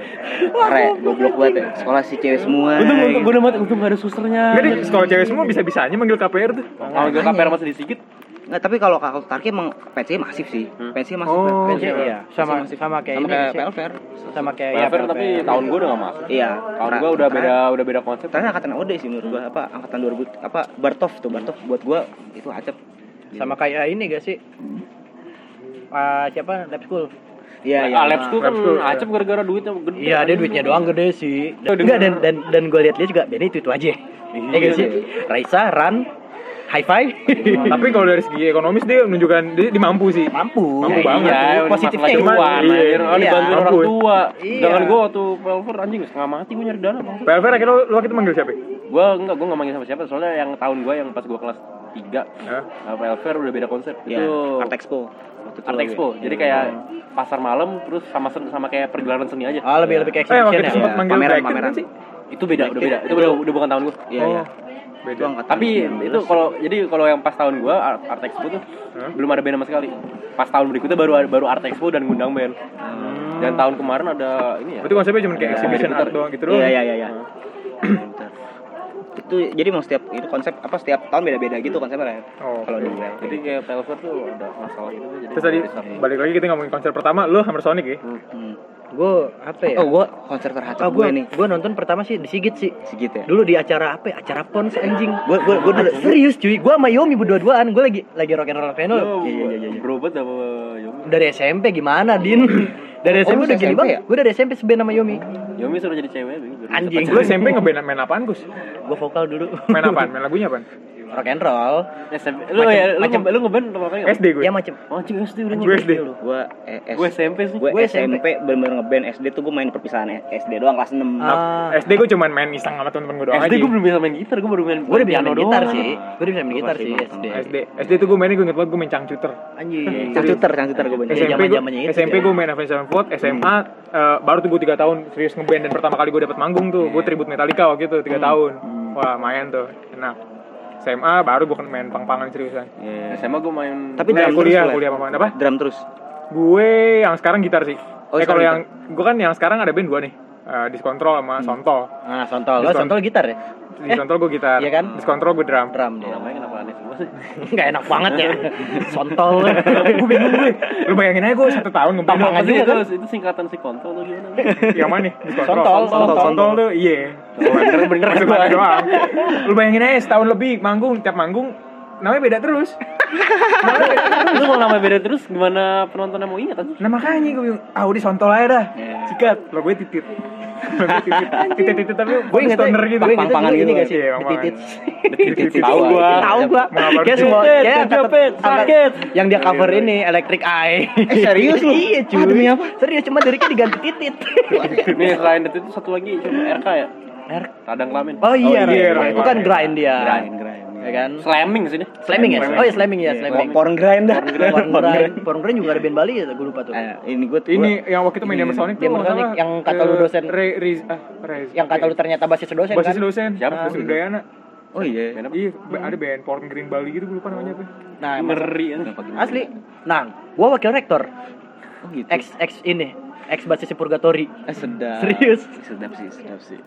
Kere, goblok banget ya. Sekolah si cewek semua. untung untung gitu. gue udah mati untung gak ada susternya deh, sekolah cewek semua bisa-bisa aja manggil KPR tuh. kalau gue KPR masih disigit Nggak, tapi kalau kalau Tarki emang pensinya masif sih. Pensinya masif. Oh. kan? Pensi, iya. Sama Masih masif. sama kayak sama ini kayak. Pelver. Sama kayak ya, ya, tapi tahun gue udah gak masuk Iya. tahun gue udah beda udah beda konsep Karena angkatan OD sih menurut gua apa angkatan 2000 apa Bartov tuh Bartov buat gua itu acep. sama kayak ini gak sih? Ah, siapa? Lab School. Iya, Ah, Labs tuh kan Labs tuh, ya. acep gara-gara duitnya gede Iya, dia duitnya doang gede sih. Enggak dan dan dan gue lihat dia juga Benny itu itu aja. Iya gak sih? Raisa, Ran, Hi-Fi. *laughs* Tapi kalau dari segi ekonomis dia menunjukkan dia, dia mampu sih. mampu. Mampu Ya, banget. iya, Iya, positifnya cuan, Iya. Oh, iya. dibantuin orang Mampu. tua. Iya. Jangan gue waktu pelver anjing setengah mati gue nyari dana. Pelver akhirnya lu, lu waktu itu manggil siapa? Gue enggak, gue enggak manggil sama siapa. Soalnya yang tahun gue yang pas gue kelas 3 Hah? pelver udah beda konsep. Iya, Itu Art Expo. Art. Expo. Jadi kayak pasar malam terus sama sama kayak pergelaran seni aja. Ah, lebih lebih kayak Eh, exhibition ya. sempat Iya, manggil pameran, Kraken pameran. sih? Itu beda, udah beda. Itu udah, udah bukan tahun gua. Iya, iya. Beda Itu Tapi 19. itu kalau jadi kalau yang pas tahun gua Art, Art Expo tuh Hah? belum ada band sama sekali. Pas tahun berikutnya baru baru Art Expo dan ngundang band. Dan tahun kemarin ada ini ya. berarti konsepnya cuma kayak exhibition art doang gitu doang Iya, iya, iya, iya. Bentar. itu jadi mau setiap itu konsep apa setiap tahun beda-beda gitu konsepnya ya. oh Kalau di oke. Jadi kayak Telfer tuh ada masalah gitu jadi. terus tadi balik lagi kita ngomongin konser pertama lu Hammer Sonic ya Hmm. Gue apa ya Oh, gua konser terhacak oh, gue gue nih. gue nonton pertama sih di Sigit sih Sigit ya. dulu di acara apa ya? acara pons anjing Gua gua gua dulu Ah, serius cuy gue sama Yomi berdua-duaan gue lagi lagi rock and roll Lo Iya, iya, iya, iya. Berobat apa Yomi? dari SMP gimana din *laughs* dari Oh, SMP lu udah gini SMP banget ya? gue dari SMP seben sama Yomi Yomi suruh jadi cewek Anjing. lu SMP ngeband main apaan Gus gue vokal dulu main apaan *laughs* main lagunya apaan rock and roll. SMP. Lu Macem- ya lu macem- nge- lu ngeband pertama kali nggak? SD gue. Ya macem Oh, anjing SD udah gue SD. Gua eh, S- Gue SMP sih. Gue Gue SMP. Bener-bener ngeband. SD tuh gue main perpisahan SD doang kelas 6 Ah. SD gue cuma main iseng sama temen-temen gue doang SD gue belum bisa main gitar, gue baru main gue udah bisa piano main gitar sih. Gue udah bisa main gitar sih SD. SD. SD tuh gue mainnya gue inget banget gue main cangcuter anjing. Cangcuter, cangcuter gue banyak Iya, SMP gue zaman-zamannya itu SMP ya. gue main Avenged Sevenfold SMA eh, baru tuh gue tiga tahun serius ngeband dan pertama kali gue dapet manggung tuh. Gue tribute Metallica waktu itu tiga tahun. Wah main tuh enak SMA baru gue main pang-pangan seriusan. Iya. SMA gue main Tapi Nah, drum kuliah terus, kuliah apa apa? Drum terus? Gue yang sekarang gitar sih. Oh, eh kalau yang gue kan yang sekarang ada band dua nih. Eh, Discontrol sama Sontol. Nah sontol. Lo Diskon- sontol gitar ya? Discontrol gue gitar. Iya kan? Discontrol gue drum. Drum dia namanya kenapa aneh semua sih? *laughs* nggak enak banget ya *laughs* sontol gue bingung gue lu bayangin aja gue satu tahun ngeband Tampang Apa aja sih itu, itu singkatan si kontol tuh gimana? yang mana Sontol, Sontol, Sontol. Tuh iya bener bener doang. Lu bayangin aja setahun lebih manggung, tiap manggung namanya beda terus. Lu mau nama beda terus gimana penontonnya mau ingat aja? Nah makanya gue bilang, ah udah sontol aja dah. Sikat. Lo gue titit. Gue titit. *laughs* Titit-titit tapi gue inget stoner gitu. gue inget ini gitu. gak sih Iya, dititit Titit. Tahu gua. tahu apa? kayak semua Titit, kayak capek, angkat- sakit. yang dia cover ini Electric Eye Eh, serius lu? iya cuy demi apa? serius cuma liriknya diganti titit Nih selain itu tuh satu lagi cuma RK ya? R- Radang kelamin. oh iya Oh, iya, itu kan grind dia Grind, grind. Ya kan Slamming sih deh. slamming ya oh iya slamming ya Oh, slamming porn grind dah. porn grind porn grind juga ada band Bali ya gue lupa tuh Eh, ini gue Ini yang waktu itu main Hammer Sonic tuh Sonic yang kata lu eh, dosen. Re, Riz, ah, yang kata lu ternyata basis dosen Basis kan dosen. Siapa? Basis Udayana. Oh iya. Iya, ada band Porn Green Bali gitu, gue lupa namanya apa. nah masa- Ngeri ya. asli nah gua wakil rektor Oh gitu. ex ex ini ex basis Purgatory Eh, sedap. Serius? Sedap sih, sedap sih.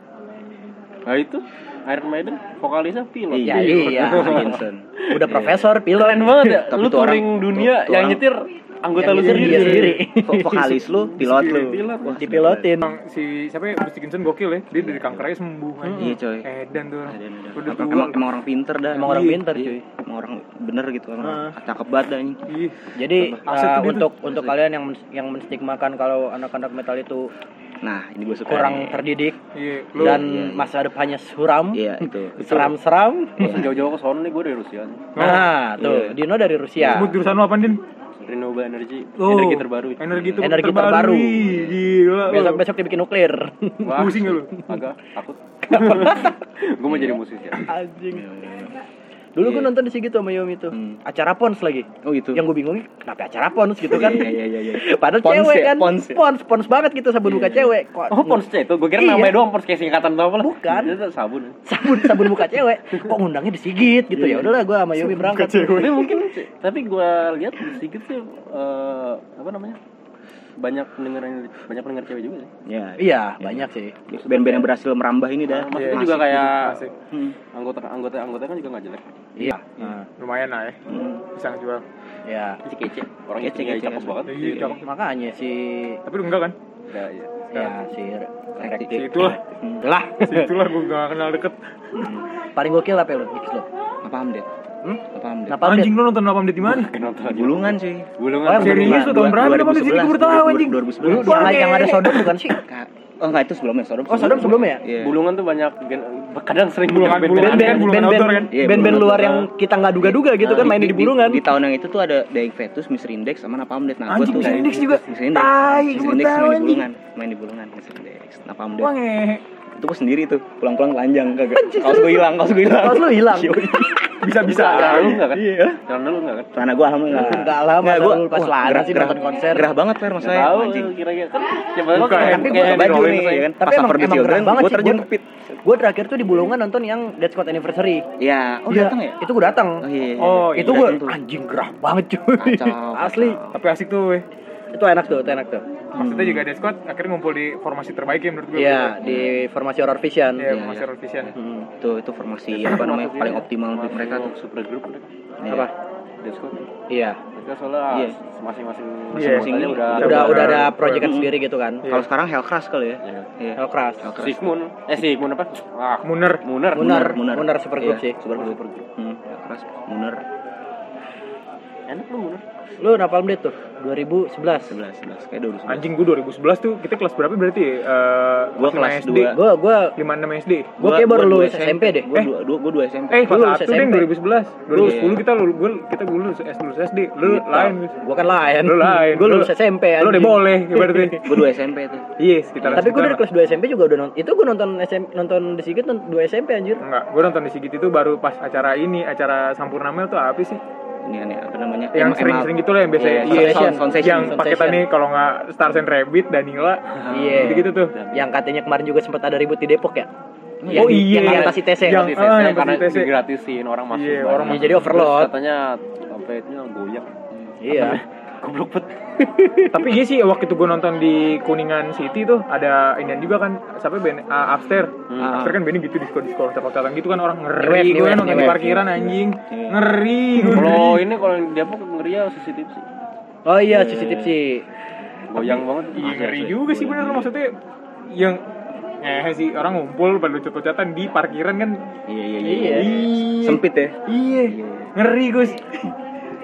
Nah itu Iron Maiden vokalisnya pilot. Ya, iya. Vincent. *laughs* udah profesor pilot Keren banget ya. Tapi Lu tuh orang- touring dunia tuh yang nyetir anggota Yang lu sendiri. sendiri. *laughs* Vo- Vokalis lu, pilot lu. Pilot. Wah, dipilotin Emang si siapa ya Bruce Dickinson gokil ya. Dia dari kanker aja sembuh anjing. Iya coy. Edan tuh orang. Edan, edan. Udah Emang, tua. emang, emang orang pinter dah. Emang orang Iya. pinter, Iya. cuy. Emang orang bener gitu emang. Ah. Cakep banget dah. Ih, jadi uh, dia untuk untuk kalian yang yang menstigmakan kalau anak-anak metal itu Nah, ini gue suka. kurang nih. terdidik iya. Lu dan iya, iya. masa depannya suram Iya, itu. *laughs* seram-seram jauh-jauh ke sono nih gue dari Rusia. nah tuh Iya. Dino dari Rusia sebut jurusan lu apa, Din? Renewable energy, Oh, energi terbaru. Energi, ter- Energi terbaru. Ih, Gila. lu. besok besok dibikin nuklir Wah, *laughs* Pusing gak lu? Agak takut. *laughs* gue mau jadi musisi ya. anjing dulu gue nonton di situ sama Yomi tuh Hmm. acara pons lagi Oh gitu. yang gue bingung kenapa acara pons gitu kan Iya, iya, iya, iya. *laughs* padahal Pons cewek ya, kan pons ya. pons pons banget gitu sabun muka cewek Kok- Oh, Pons itu. Gue kira Iya. namanya doang Pons kayak singkatan atau apa lah. Bukan. Itu sabun. *laughs* sabun sabun muka cewek kok ngundangnya disigit gitu ya udahlah gue sama Yomi berangkat *laughs* Tapi mungkin tapi gue lihat di sedikit sih eh, apa namanya? Banyak pendengar banyak pendengar cewek juga sih. Iya. iya banyak sih Band-band yang berhasil merambah ini dah. Maksudnya Iya, juga kayak asik. Hmm. anggota anggota anggota kan juga nggak jelek. iya Nah, lumayan lah ya. Hmm. Bisa ngejual. ya Si kece. Orang Kece, kece cakep banget. Iya, cakep. makanya si Tapi lu enggak kan? Ya, iya. ya si Si rektik itulah. lah Si itulah gue gak kenal deket. paling gokil apa ya lo Mix lo Apa paham deh? Hmm? Apa paham deh? Kenapa Anjing lu nonton apa di mana? Bulungan sih. Bulungan. Oh, Serius lu tahun berapa lu di sini gue tahu anjing. 2011. Dulu yang, yang ada sodom bukan sih? Oh enggak itu sebelumnya Sodom. Oh, Sodom sebelumnya ya? Bulungan tuh banyak kadang sering Bulungan- band-band bulungan kan, kan? Iya, band-band bulungan luar yang kita nggak duga-duga gitu kan Di- main di bulungan. Di, tahun yang itu tuh ada Dying Fetus, Mr. Index sama Napalm Death. Nah, gua Anjing, tuh Mr. Index juga. Mr. Index. Tai, Mr. Index tahu, main di anjing. bulungan, main di bulungan Mr. Index, Death. ngehe. Itu gua sendiri tuh, pulang-pulang telanjang kagak. Kaos gua hilang, kaos gua hilang. Kaos lu hilang. *laughs* Yoi. Bisa-bisa. Celana lu enggak kan? Iya. Celana lu enggak kan? Celana gua alhamdulillah. Enggak lah, masa lu pas gerah, sih nonton konser. Gerah banget Nggak saya. tahu anjing. kira-kira kan siapa tahu Pakai baju nih ya kan. Tapi emang- emang gerah banget gua sih, terjun pit. gue terakhir tuh di Bulungan nonton yang Dead Squad Anniversary. Iya, oh Iya, datang ya? Itu gue datang. Oh iya. Oh, itu iya, gue datang tuh. anjing gerah banget cuy. Asli. Tapi asik tuh. Itu enak tuh, itu enak tuh. Maksudnya juga ada squad akhirnya ngumpul di formasi terbaik ya menurut gue. Iya, di formasi horror vision. Iya, Iya, formasi iya. Horror Vision. Hmm. Itu itu formasi apa namanya paling optimal untuk mereka tuh. super mereka. Iya. Apa? Discord. Iya. Mereka soalnya Iya. masing-masing Iya. masing-masing Ini udah Udah udah- udah ada proyekan Hmm. sendiri gitu kan. Iya. Kalau sekarang Hellcrash kali ya. Iya. Iya. Hellcrash. Hellcrash. Sigmund. Eh Sigmund apa? Ah, Muner. Muner. Munar, Munar. Munar super group Iya, sih. Super group. Hmm, Hellcrash, Munar. Enak lu Muner. Lu Napalm Death tuh 2011. 11 11 kayak 2011. Anjing gue 2011 tuh kita kelas berapa berarti ya? Eh, Gua kelas SD. dua. Gua gua 5 6 SD. Gua kayak baru lulus SMP deh. Gua Eh. dua, dua, gua dua SMP. Eh, Gua lulus kelas 1 deh SMP. 2011. 2010 kita lulus gua kita gua lulus S lulus SD. Lu Gitu. lain. Gua kan lain. Lu lain. Gua Lu- lulus SMP Lu udah boleh berarti. *laughs* Gua dua SMP tuh. Iya, sekitar Tapi gue dari kelas 2 SMP juga udah nonton. Itu gue nonton SM, nonton di Sigit nonton 2 SMP anjir. Enggak, gue nonton di Sigit itu baru pas acara ini, acara Sampurna Mel tuh apa sih? Ini aneh apa namanya? Yang sering-sering gitu lah yang biasa Iya, iya, sound- sound- session. yang paketannya kalau nggak Stars and Rabbit, Danila, Iya. gitu-gitu tuh. Yang katanya kemarin juga sempat ada ribut di Depok ya. Oh Yang di- iya. Yang di atas ITC. Yang- Di ah, TC yang karena pas di TC. digratisin orang masuk. Iya, orang Iya, jadi overload. Katanya sampai itu goyang. Iya. Goblok banget. *laughs* Tapi iya sih waktu itu gue nonton di Kuningan City tuh ada inian juga kan, siapa band uh, Upstairs. Hmm. Upstairs kan bandnya gitu di sekolah di sekolah loncat gitu kan orang ngeri. Gue nonton di parkiran anjing, Iya. ngeri. Kalau ngeri. *laughs* ini kalau di Depok ngeri ya CCTV sih. Oh iya, CCTV sih. Goyang banget. Iya ngeri juga sih bener maksudnya yang eh sih orang ngumpul pada lucet-lucetan di parkiran kan Iya iya iya. Iya. Ih, Sempit ya. Iya. Ngeri, Gus.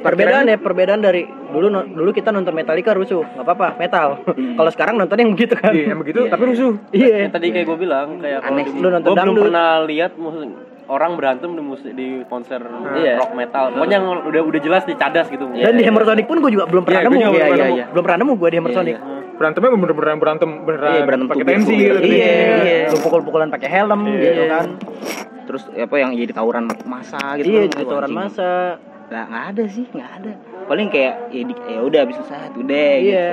Perbedaan ya, perbedaan dari dulu no- dulu kita nonton Metallica rusuh, nggak apa-apa, metal. *laughs* Kalau sekarang nonton yang begitu kan. Iya, yang begitu tapi rusuh. Iya. Ya, tadi kayak gue bilang kayak Aneh. Lu nonton gue belum pernah lihat musik orang berantem di musik di konser Iya. rock metal. Pokoknya yang udah udah jelas dicadas gitu. Dan di Hammer Sonic pun gue juga belum pernah Iya, nemu. Iya, belum iya, pernah iya. Belum pernah nemu gue di Hammer Iya, Sonic. iya. Berantemnya bener-bener berantem beneran Iya, berantem pakai tensi gitu. Iya, Iya. lu pukul-pukulan pakai helm Iya. gitu kan. Terus apa yang jadi tawuran masa gitu. Iya, kan, jadi tawuran masa. Nggak, ada sih, nggak ada. Paling kayak ya, ya udah habis selesai udah. gitu. Iya.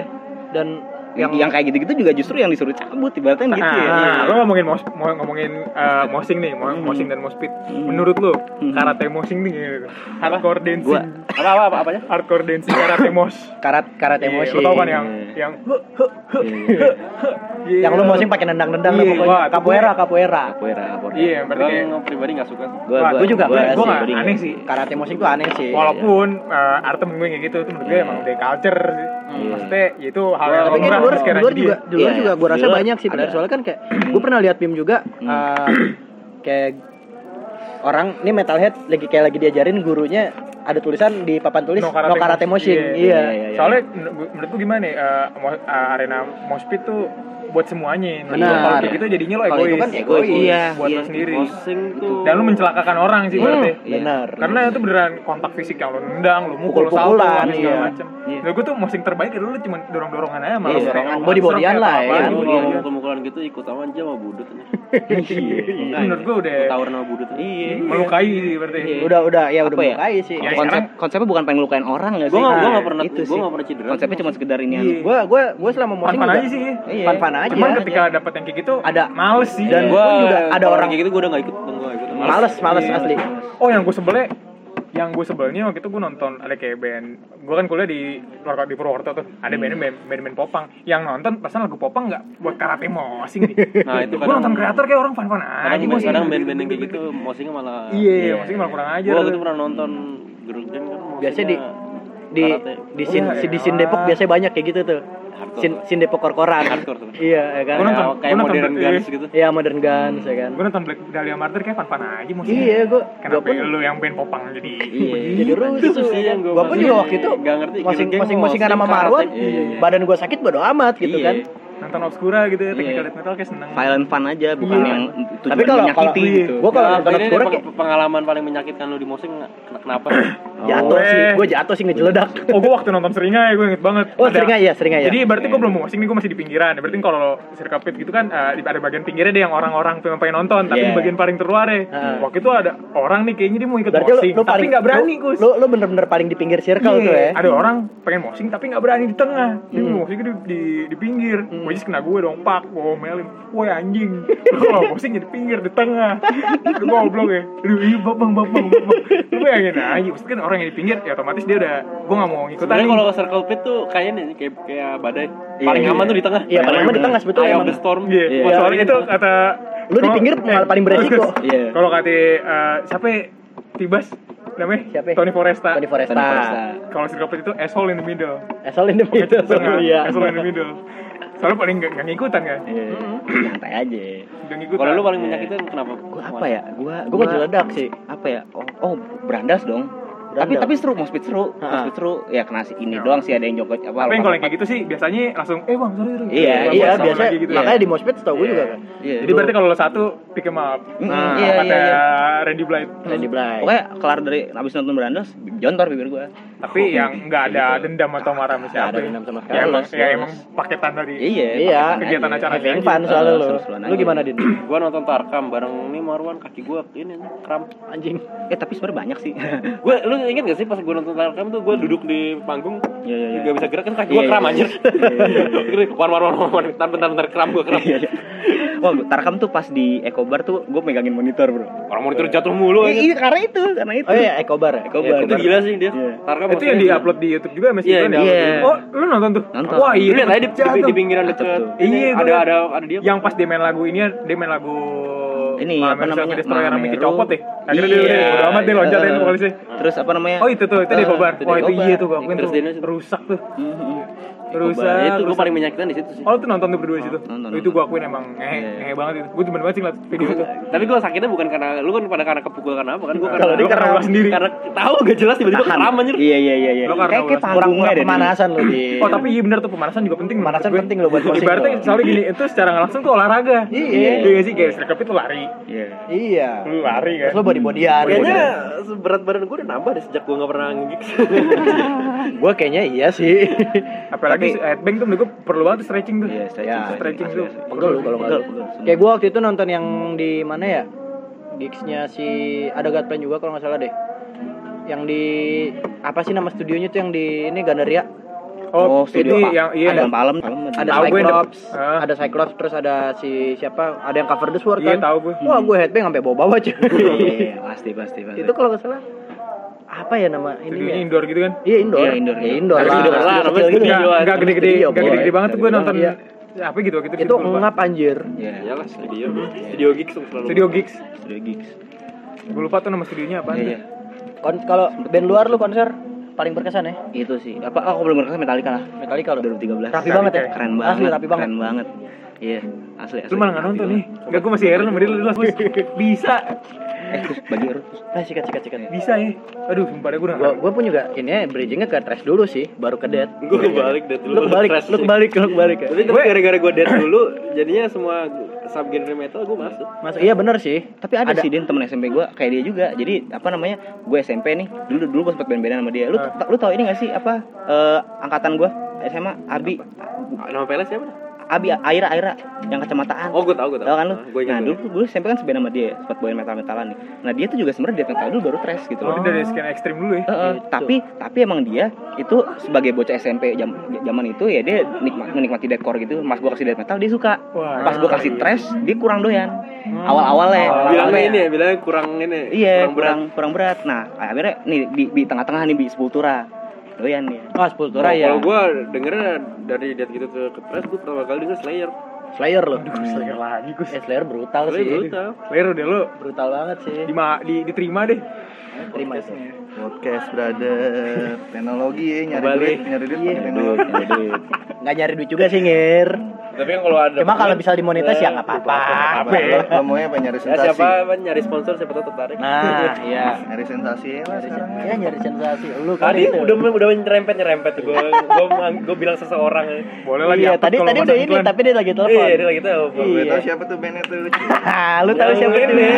Dan Yang, yang kayak gitu-gitu juga justru yang disuruh cabut ibaratnya gitu ya. Nah, lo ngomongin mos, mau ngomongin eh, mosing nih, mo- Hmm. mosing dan mospit. Menurut lo, karate mosing nih gitu. Hardcore dancing. Gua- Apa apa apa apanya? Hardcore dancing karate mos. *laughs* karat karat Iya, emosi. Lo tau kan yang yang Iya. Yang lu mosing pakai nendang-nendang Iya, lah pokoknya. wah, Capoeira, capoeira. Capoeira, capoeira. Iya, berarti kayak Gue pribadi gak suka sih. Gua, Wah, gua juga sih, nggak gua aneh sih. Karate musik tuh aneh sih. Walaupun eh, arte gue kayak gitu, itu menurut gue emang udah culture sih. Maksudnya ya itu hal yang Tapi di luar, luar juga, di luar Iya, juga gue rasa banyak sih benar. ada. Soalnya kan kayak gue pernah lihat meme juga eh, kayak orang ini metalhead lagi kayak lagi diajarin gurunya ada tulisan di papan tulis no karate, moshing. Iya. Iya. iya, iya. Soalnya menurut gue gimana ya, eh, mo- eh, arena moshpit tuh buat semuanya. Benar. Kalau gitu jadinya lo egois. itu kan egois. Iya, buat iya. lo sendiri. Tuh. Dan lo mencelakakan orang sih Hmm, berarti. Iya. benar. Karena itu beneran kontak fisik yang lo nendang, lo mukul, lo salto, segala iya. macem. Iya. Nah, gue tuh mosing terbaik ya lo cuma dorong-dorongan aja malah Iya, dorongan. serem kayak lah, ya. Kalau body-bodyan. mukul-mukulan gitu ikut sama aja sama budut aja. Itu menurut gue udah Tawuran sama budut aja. Iya. melukai sih berarti. Udah udah ya udah melukai sih. Konsep konsepnya bukan pengen ngelukain orang nggak sih? Gue gak, gua Nah, gak pernah, itu gue sih. gak pernah cedera. Konsepnya cuma sekedar ini Iya. Gue gue gue selama mosing Fun-fun juga aja sih. Iya. Fun-fun aja. Cuman ketika dapat yang kayak gitu Ada. males sih. Dan- gue gua juga ada orang- kayak gitu gue udah gak ikut, gue gak ikut. males males Iya. asli. Oh yang gue sebelnya yang gue sebelnya waktu itu gue nonton ada kayak band gue kan kuliah di Purwokerto di Purwokerto tuh. Ada band band band, band popang. Yang nonton pasan lagu popang nggak buat karate mosing nih. *laughs* Nah itu gue nonton kreator kayak orang fan fan aja mosing. kadang band-band yang kayak gitu mosingnya malah iya mosing malah kurang aja Gue waktu itu pernah nonton grup band kan Biasanya di- mosingnya Di karate. di sin Oh, di sin Depok biasanya banyak kayak gitu tuh. Hardcore. Sin, sin Depok korkoran. Iya, ya kan. Gua nonton- Kayak- kayak gua nonton modern guns gitu. Iya, modern guns ya kan. gue nonton Black Dahlia Martyr kayak fan fan aja mosing Iya, gue gue kenapa pun lu yang band popang jadi Iya. *laughs* jadi rusuh. Itu sih yang gua Gue pun juga waktu itu nggak ngerti, masing geng-geng masing masingan sama mosing Marwan. Iya, iya. Badan gue sakit bodo amat gitu Iya. kan. Nonton Obscura gitu ya technical Iya. death metal kayak seneng Violent fun aja, bukan Iya. yang Tapi tujuan kalau- menyakiti kalau- gitu. Gue kalau Nah, nonton Obscura kayak pengalaman paling menyakitkan lu di musik nggak- kenapa? *coughs* jatuh Oh, sih. eh. Gue jatuh sih ngejeledak. oh gue waktu nonton seringai gue inget banget Oh, Ada- sering aja, sering aja. Jadi berarti gue belum mau mosing nih, gue masih di pinggiran. Berarti kalau circuit pit gitu kan eh, di- ada bagian pinggirnya deh yang orang-orang pengen pengen nonton, tapi Iya. di bagian paling terluar ya. Heeh. Waktu itu ada orang nih kayaknya dia mau ikut Berarti mosing, lu tapi paling nggak berani, Kus. Lu lu bener-bener paling di pinggir circle Iya, tuh ya. Ada orang pengen mosing tapi nggak berani di tengah. Dia Hmm. mau mosing di, di, di pinggir. Gue Bajis kena gue dong pak gue omelin woi anjing lu kalau posting jadi pinggir di tengah lu goblok ya aduh iya babang babang babang lu bayangin aja pasti kan orang yang di pinggir ya otomatis dia udah gue gak mau Sebenarnya nih. kalau circle pit tuh kayaknya nih kayak kayak badai. Iya, Paling iya. aman tuh di tengah. Iya, paling aman di tengah sebetulnya Eye of the storm. Iya, Iya. Itu kata Lu di pinggir malah paling beresiko. *laughs* Iya. Kalau kata eh, siapa ya? Tibas namanya? Siapa? Tony Foresta. Tony Foresta. Foresta. Kalau circle pit itu asshole in the middle. Asal in the middle. Tengah, Iya. asshole in the middle. Soalnya paling gak, gak ngikutan kan? Iya. Santai aja. Gak ngikutan. Kalau lu paling menyakitin kenapa? Gua apa ya? Gua Gue mau jeledak sih. apa ya? Oh, oh berandas dong. Tapi tapi seru, mau speed seru, mau speed seru. Ya kena si ini doang sih ada yang joget apa. Tapi yang kalau kayak gitu sih biasanya langsung eh bang sorry sorry. Iya, Bang, Iya, biasa. gitu ya. Makanya di Moshpit tau gue Iya. juga kan. Iya. Jadi berarti kalau lo satu pick em up. Nah, iya, kata iya, iya. Randy Blythe. Randy Blythe. Pokoknya kelar dari abis nonton berandas, jontor bibir gua. Tapi yang nggak ada dendam atau marah sama siapa. ada ya. dendam sama sekali. Ya emang, ya emang paketan dari. Iya. Iya. paketan Kegiatan aja. acara Having aja. fun soalnya Lu aja. gimana, Din? *clears throat* Gua nonton Tarkam bareng nih Marwan kaki gua ini nih, kram. Anjing. Eh tapi sebenarnya banyak sih. *laughs* Gue lu inget gak sih pas gua nonton Tarkam tuh gua duduk di panggung Iya iya iya. Gak bisa gerak kan kaki Iya, gua kram iya, anjir. *laughs* iya. Wan wan wan wan bentar bentar bentar kram gua kram. Iya, iya. Wah, Tarkam tuh pas di Ecobar tuh gue megangin monitor, Bro. Orang monitor jatuh mulu Iya, anjir. iya, karena itu, karena itu. Oh iya, Ekobar ya? Ekobar. Itu gila sih dia. Iya. Tarkam Itu yang di-upload di YouTube juga masih Iya, kan ya? iya. Oh, lu nonton tuh? Nonton. Wah, iya. Lihat aja di, di, di pinggiran deket. Iya, ada ada ada dia. Yang pas dia main lagu ini, dia main lagu Ini, Malam apa namanya? Destroyer Mameru. copot ya. Akhirnya dia Iya. udah bodo amat deh loncat aja Eh, polisi. Terus apa namanya? Oh itu tuh, itu di Kobar. di Wah itu iya tuh, gua Terus dia rusak tuh. Rusak. Itu gua rusak. paling menyakitkan di situ sih. Oh, lu tuh nonton tuh berdua di situ. Nonton, Oh, itu nonton. gua akuin emang ngehe, Iya. ngehe banget itu. Gua demen banget sih ngeliat video itu. *laughs* Tapi gua sakitnya bukan karena lu kan pada karena kepukul karena apa kan gua Kalau karena dia karena *laughs* sendiri. karena tahu gak jelas tiba-tiba kram anjir. Iya iya iya iya. Lo Kayak kayak ulas. Kurang panggungnya kurang deh. pemanasan lu di. Oh tapi iya benar tuh pemanasan juga penting Pemanasan gue. penting loh buat posting Ibaratnya lo. soalnya gini itu secara langsung tuh olahraga. Iya. Iya nggak sih kayak serkep itu lari. Iya. Iya. Lu lari kan. Terus lu body bodyan. Kayaknya berat badan gua udah nambah deh sejak gua gak pernah nge-gigs. gue kayaknya iya sih. Apalagi headbang tuh menurut gue perlu banget tuh stretching tuh. Iya, stretching. Ya, stretching Asli, tuh. asli. Pegel lu kalau Pegel. Kayak gue waktu itu nonton yang di mana ya? Gigsnya si ada Gatplan juga kalau nggak salah deh. Yang di apa sih nama studionya tuh yang di ini Gandaria? Oh, studio ini yang iya. Ada palem, palem. Ada Tahu gue, Cyclops, Ah. ada Cyclops terus ada si siapa? Ada yang cover the sword Iya kan? tahu gue. Wah, gue headbang sampai bawa-bawa cuy. Iya, pasti pasti pasti. itu kalau nggak salah apa ya nama ini? indoor gitu kan. Iya indoor. Iya, indoor. Iya, indoor. Lah. studio lah, kecil gitu. Enggak gede-gede, enggak gede-gede banget tuh gue nonton. Iya. Ya, apa gitu waktu itu. Ngap anjir. Iya. Iyalah studio. Studio gigs selalu. Studio gigs. Studio gigs. Gue lupa tuh nama studionya apa. Iya. Kon- kalau band luar lu konser paling berkesan ya? Itu sih. Apa aku belum berkesan Metallica lah. Metallica lu. 2013. Rapi banget ya? Keren banget. Asli rapi banget. Keren banget. Iya, asli asli. Lu malah nggak nonton nih. Enggak gue masih heran sama dia lu lu Bisa. Eh, terus bagi urut. Nah, sikat sikat sikat. Bisa ya. Aduh, sumpah deh gue udah Gua gua pun juga ini ya, bridgingnya ke trash dulu sih, baru ke dead. Gua kebalik deh dulu. Lu kebalik, lu kebalik, lu kebalik ya. Tapi tapi gara-gara gua dead dulu, jadinya semua sub genre metal gua masuk. Masuk iya bener sih. Tapi ada, sih Din temen SMP gue kayak dia juga. Jadi apa namanya? Gue SMP nih. Dulu dulu gue sempet band-bandan sama dia. Lu Ah. lu tau ini gak sih apa eh, angkatan gue SMA Abi Nama peles siapa? Abi Aira Aira yang kacamataan. Oh, gua tahu, gua tahu. Tahu kan lu? Gua ingat, nah, gua dulu dulu SMP kan seband sama dia, sempat bawain metal-metalan nih. Nah, dia tuh juga sebenarnya death metal dulu baru trash gitu Oh, loh. dia dari sekian ekstrim dulu ya. Heeh, Gitu. tapi tapi emang dia itu sebagai bocah SMP jam, zaman itu ya dia nikmat menikmati deathcore gitu. Mas gua kasih death metal dia suka. Wah. Pas gua kasih trash dia kurang doyan. Awal-awalnya. Bilangnya awal-awalnya. ini ya, bilangnya kurang ini. Iya, kurang berat. kurang kurang berat. Nah, akhirnya nih di, di tengah-tengah nih di Sepultura. Doyan dia. Oh, Sepultura Kalau- ya. Kalau gua dengernya dari dead gitu ke ke trash gua pertama kali denger Slayer. Slayer lo. Slayer lagi gue. Eh, Slayer brutal Slayer sih. brutal. Slayer udah lu Brutal banget sih. di, di, diterima deh. Terima itu. Podcast brother Teknologi ya nyari Kembali. duit Nyari duit pakai teknologi Nggak nyari duit juga sih, Ngir. Tapi kan kalau ada Cuma kalau bisa dimonetize ya nggak apa-apa. Apa ya? Apa nyari Ya sensasi siapa apa nyari sponsor siapa tahu tertarik. Nah, *laughs* iya. Nyari sensasi ya lah sekarang Ya nyari sensasi. Lu kan Tadi udah udah nyerempet nyerempet gua gua gua bilang seseorang. Boleh lah Iya, tadi tadi udah ini, tapi dia lagi telepon. Iya, dia lagi tahu. Gue Iya. tau siapa tuh bandnya tuh *laughs* lu tahu siapa Yang itu? ini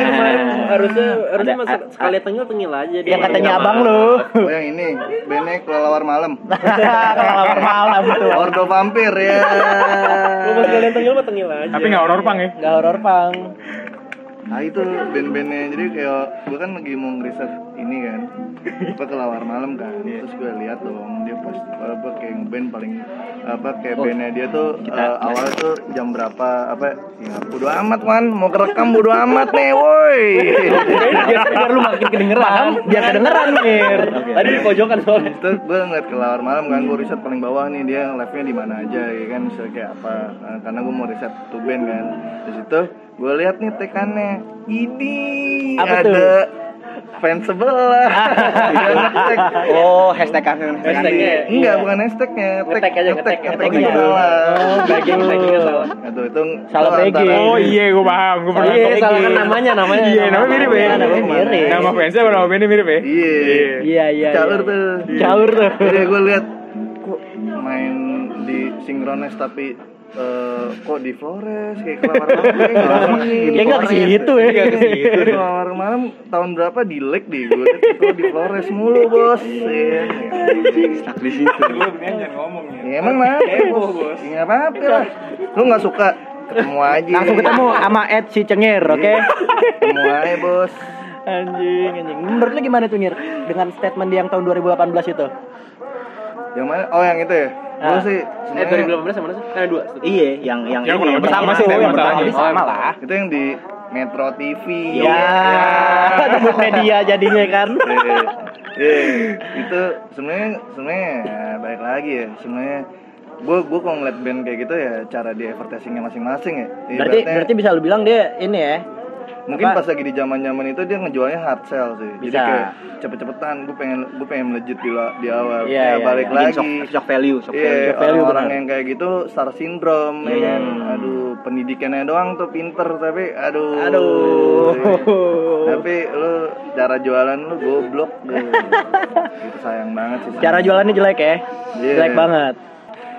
harusnya harusnya sekali tengil tengil aja dia. Yang katanya abang lu. Oh yang ini Bandnya kelelawar malam *laughs* Kelawar malam tuh. Ordo vampir ya Lu mau sekalian tengil mah tengil aja. Tapi nggak horor pang ya. Enggak horor, Pang. Nah itu band-bandnya Jadi kayak Gue kan lagi mau ngeriset ini kan. Apa kelawar malam kan. Terus gue lihat dong dia pas apa kayak ngeband paling apa kayak bandnya dia tuh eh, awal tuh jam berapa apa ya bodo amat man mau kerekam bodo amat nih woi. Biar, biar lu makin kedengeran. Biar kedengeran mir. Tadi di pojokan soalnya. Terus gue ngeliat kelawar malam kan gue riset paling bawah nih dia live nya di mana aja ya kan misalnya kayak apa. Nah, karena gue mau riset tuh band kan. Di situ gue lihat nih tekannya. Ini Apa ada tuh? Fans sebelah. *laughs* Oh, hashtag hashtag Hashtagnya. enggak bukan hashtagnya Ngetek aja, ngetek, ngetek ngetek aja. salah Oh, Bagging, baggingnya salah. Tuh, itu Salah itu breaking. antara- Oh iya, gue paham. Gue pernah iya salah kan namanya namanya Iya, namanya mirip ya. Namanya mirip. Nama fansnya sama nama bandnya mirip ya. iya iya iya caur iya. tuh caur tuh jadi gue lihat kok main di sinkronis tapi eh, kok di Flores kayak kelawar malam kayak nggak di sini. Kayak nggak ke situ ya. Iya, ke situ. kelawar malam tahun berapa? Di Lake di gue kok di Flores mulu bos. Iya. Stuck di situ. Lu jangan ngomong ya. ya emang mah bos. Ya nggak apa-apa lah. Lu nggak suka? Ketemu aja. Langsung ketemu sama Ed si cengir oke? Ketemu aja bos. Anjing anjing. Menurut lu gimana tuh Ngir dengan statement dia yang tahun 2018 itu? Yang mana? Oh yang itu ya gue Ah. sih eh sebenarnya 2018 sama mana sih ada dua. Iya, yang yang Yang kurang lebih sama sih, yang lebih sama lah. Itu yang di Metro TV ya sebut media jadinya kan. Iya, iya. itu sebenarnya sebenarnya ya, baik lagi ya. Sebenarnya gue gue kalau ngeliat band kayak gitu ya cara di advertisingnya masing-masing ya. Berarti Ibaratnya- berarti bisa lu bilang dia ini ya mungkin apa? pas lagi di zaman zaman itu dia ngejualnya hard sell sih Bisa. jadi kayak cepet-cepetan gue pengen gue pengen melejit di, di awal Iya, ya iya, balik. Bikin lagi shock, shock value, shock value. Shock value, orang-orang benar. yang kayak gitu star syndrome ya Iya. kan. Aduh, pendidikannya doang tuh pinter tapi aduh. aduh *laughs* Tapi lu cara jualan lu goblok lu. *laughs* Itu sayang banget sih. cara jualannya jelek ya Iya. jelek banget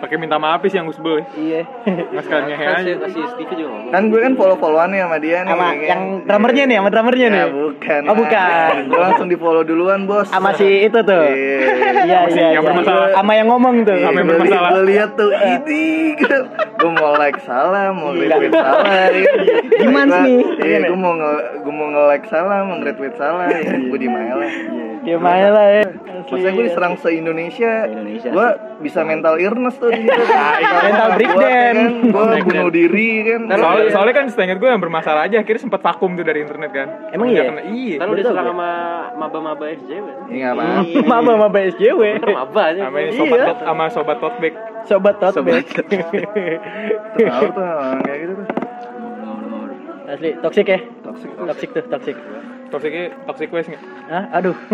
Pakai minta maaf sih yang gue sebel ya. iya Nggak sekalian ngehe aja. si, si Steve juga ngomong Kan gue kan follow-followan nih sama dia nih. sama kan. yang drummernya nih sama drummernya Ya, nih bukan. Oh, bukan. Gue langsung di follow duluan, Bos. sama si itu tuh Iya. iya iya yang iya. bermasalah. sama yang ngomong tuh Sama yang bermasalah. Gue lihat tuh ini gue mau like salah, mau retweet salah. ya. Gimana nih? Iya, gue mau nge gue mau nge-like salah, mau nge-retweet salah. Ya, gue di lah. Dia main lah ya Maksudnya gue diserang se-Indonesia, Se-Indonesia gue bisa mental illness tuh di situ. *laughs* Mental breakdown. Gue bunuh diri kan. Soalnya, soalnya kan seingat gue yang bermasalah aja akhirnya sempat vakum tuh dari internet kan. Emang Udah iya? Iya. Lu Baru diserang tahu sama maba-maba SJW Iya BSJW Bener maba aja Sama sobat Iya. tot sama sobat tote bag. sobat tote bag *laughs* Tahu tuh kayak gitu tuh. asli toxic ya Toxic tuh. toxic tuh toxic Toksiknya toxic waste nggak? Hah? aduh *laughs*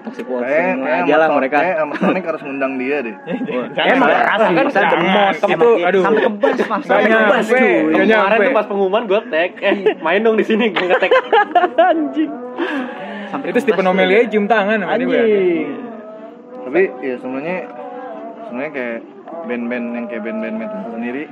Toxic kayak aja lah mereka. Kayak sama Sonic harus ngundang dia deh. *laughs* emang keras sih Kan saya gemes Itu aduh. Sampai ke bas, Mas. Sampai ke bas, nyampe. cuy. Nggak Kemarin tuh pas pengumuman gue tag Eh main dong di sini Gue nge-tag *laughs* anjing Sampai Itu Stephen O'Malley aja cium tangan sama dia. Tapi ya sebenarnya sebenarnya kayak band-band yang kayak band-band metal sendiri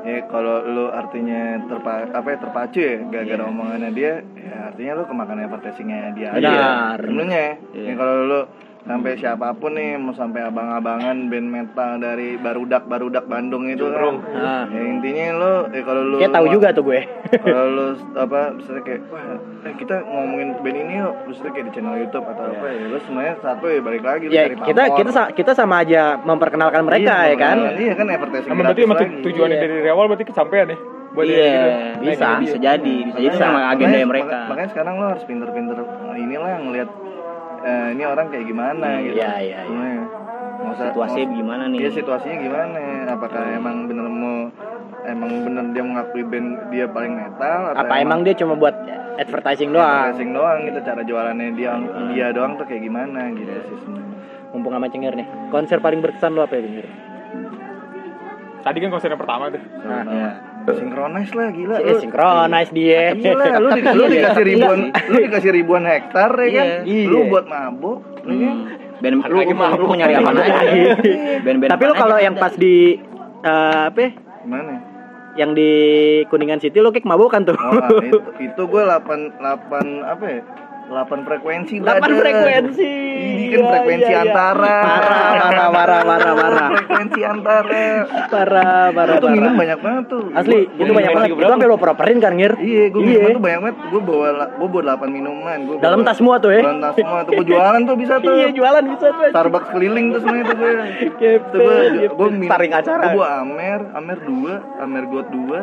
ya kalau lu artinya terpa apa ya terpacu ya gara-gara omongannya dia ya artinya lu kemakan advertisingnya dia aja Benar. sebenarnya Iya. ya kalau lu sampai siapa pun nih mau sampai abang-abangan band metal dari barudak barudak Bandung itu kan nah, ya intinya lu ya kalau lu kayak tahu juga tuh gue kalau lu apa misalnya kayak wah eh, kita ngomongin band ini yuk misalnya kayak di channel YouTube atau apa ya lu sebenarnya satu ya balik lagi ya cari kita pamor. kita sa- kita sama aja memperkenalkan mereka Iya, ya kan Iya kan advertising Sama berarti tujuannya Iya. dari awal berarti kesampaian ya. Buat dia Iya, gitu. bisa, bisa jadi, bisa jadi sama agenda makanya- mereka. maka- Makanya sekarang lo harus pinter-pinter inilah yang ngeliat eh, ini orang kayak gimana gitu. Iya, iya, iya. Usah- Situasinya nggak- gimana nih? Iya situasinya gimana? Apakah emang bener mau emang bener dia mengakui band dia paling metal atau apa emang dia cuma buat advertising doang advertising doang gitu cara jualannya dia dia doang tuh kayak gimana gitu sih sebenarnya. mumpung sama cengir nih konser paling berkesan lo apa ya cengir Tadi kan konser yang pertama tuh. nah, Iya. Sinkronis lah gila. eh, sinkronis dia Gila, lu, di- lu dikasih ribuan, lu dikasih ribuan hektar ya kan? Iya. Lu buat mabuk, ya kan? Hmm. Band lu, Lagi lu, mabuk. lu mau nyari apa lagi? Band-band tapi lo apaan kalau yang pas di eh, apa ya? Gimana? yang di kuningan city lo kayak mabukan tuh Oh, ah, itu, itu gue 8 8 apa ya? 8 frekuensi 8 brother. frekuensi. Ini kan Iya, frekuensi iya, iya. antara. Parah, parah, parah, parah, parah. frekuensi antara. Parah, parah, Itu minum banyak banget tuh. Asli, Gua- itu banyak banget. Itu sampai lo properin kan, Ngir? Iya, gue minum tuh banyak banget. Gue bawa gue bawa 8 minuman. Gua Dalam bawa- tas semua tuh, ya? Dalam tas semua tuh. Gue jualan tuh bisa tuh. Iya, jualan bisa tuh. Starbucks keliling tuh semuanya tuh gue. Tuh gue gue minum. Taring acara. Gue bawa Amer, Amer 2, Amer God 2.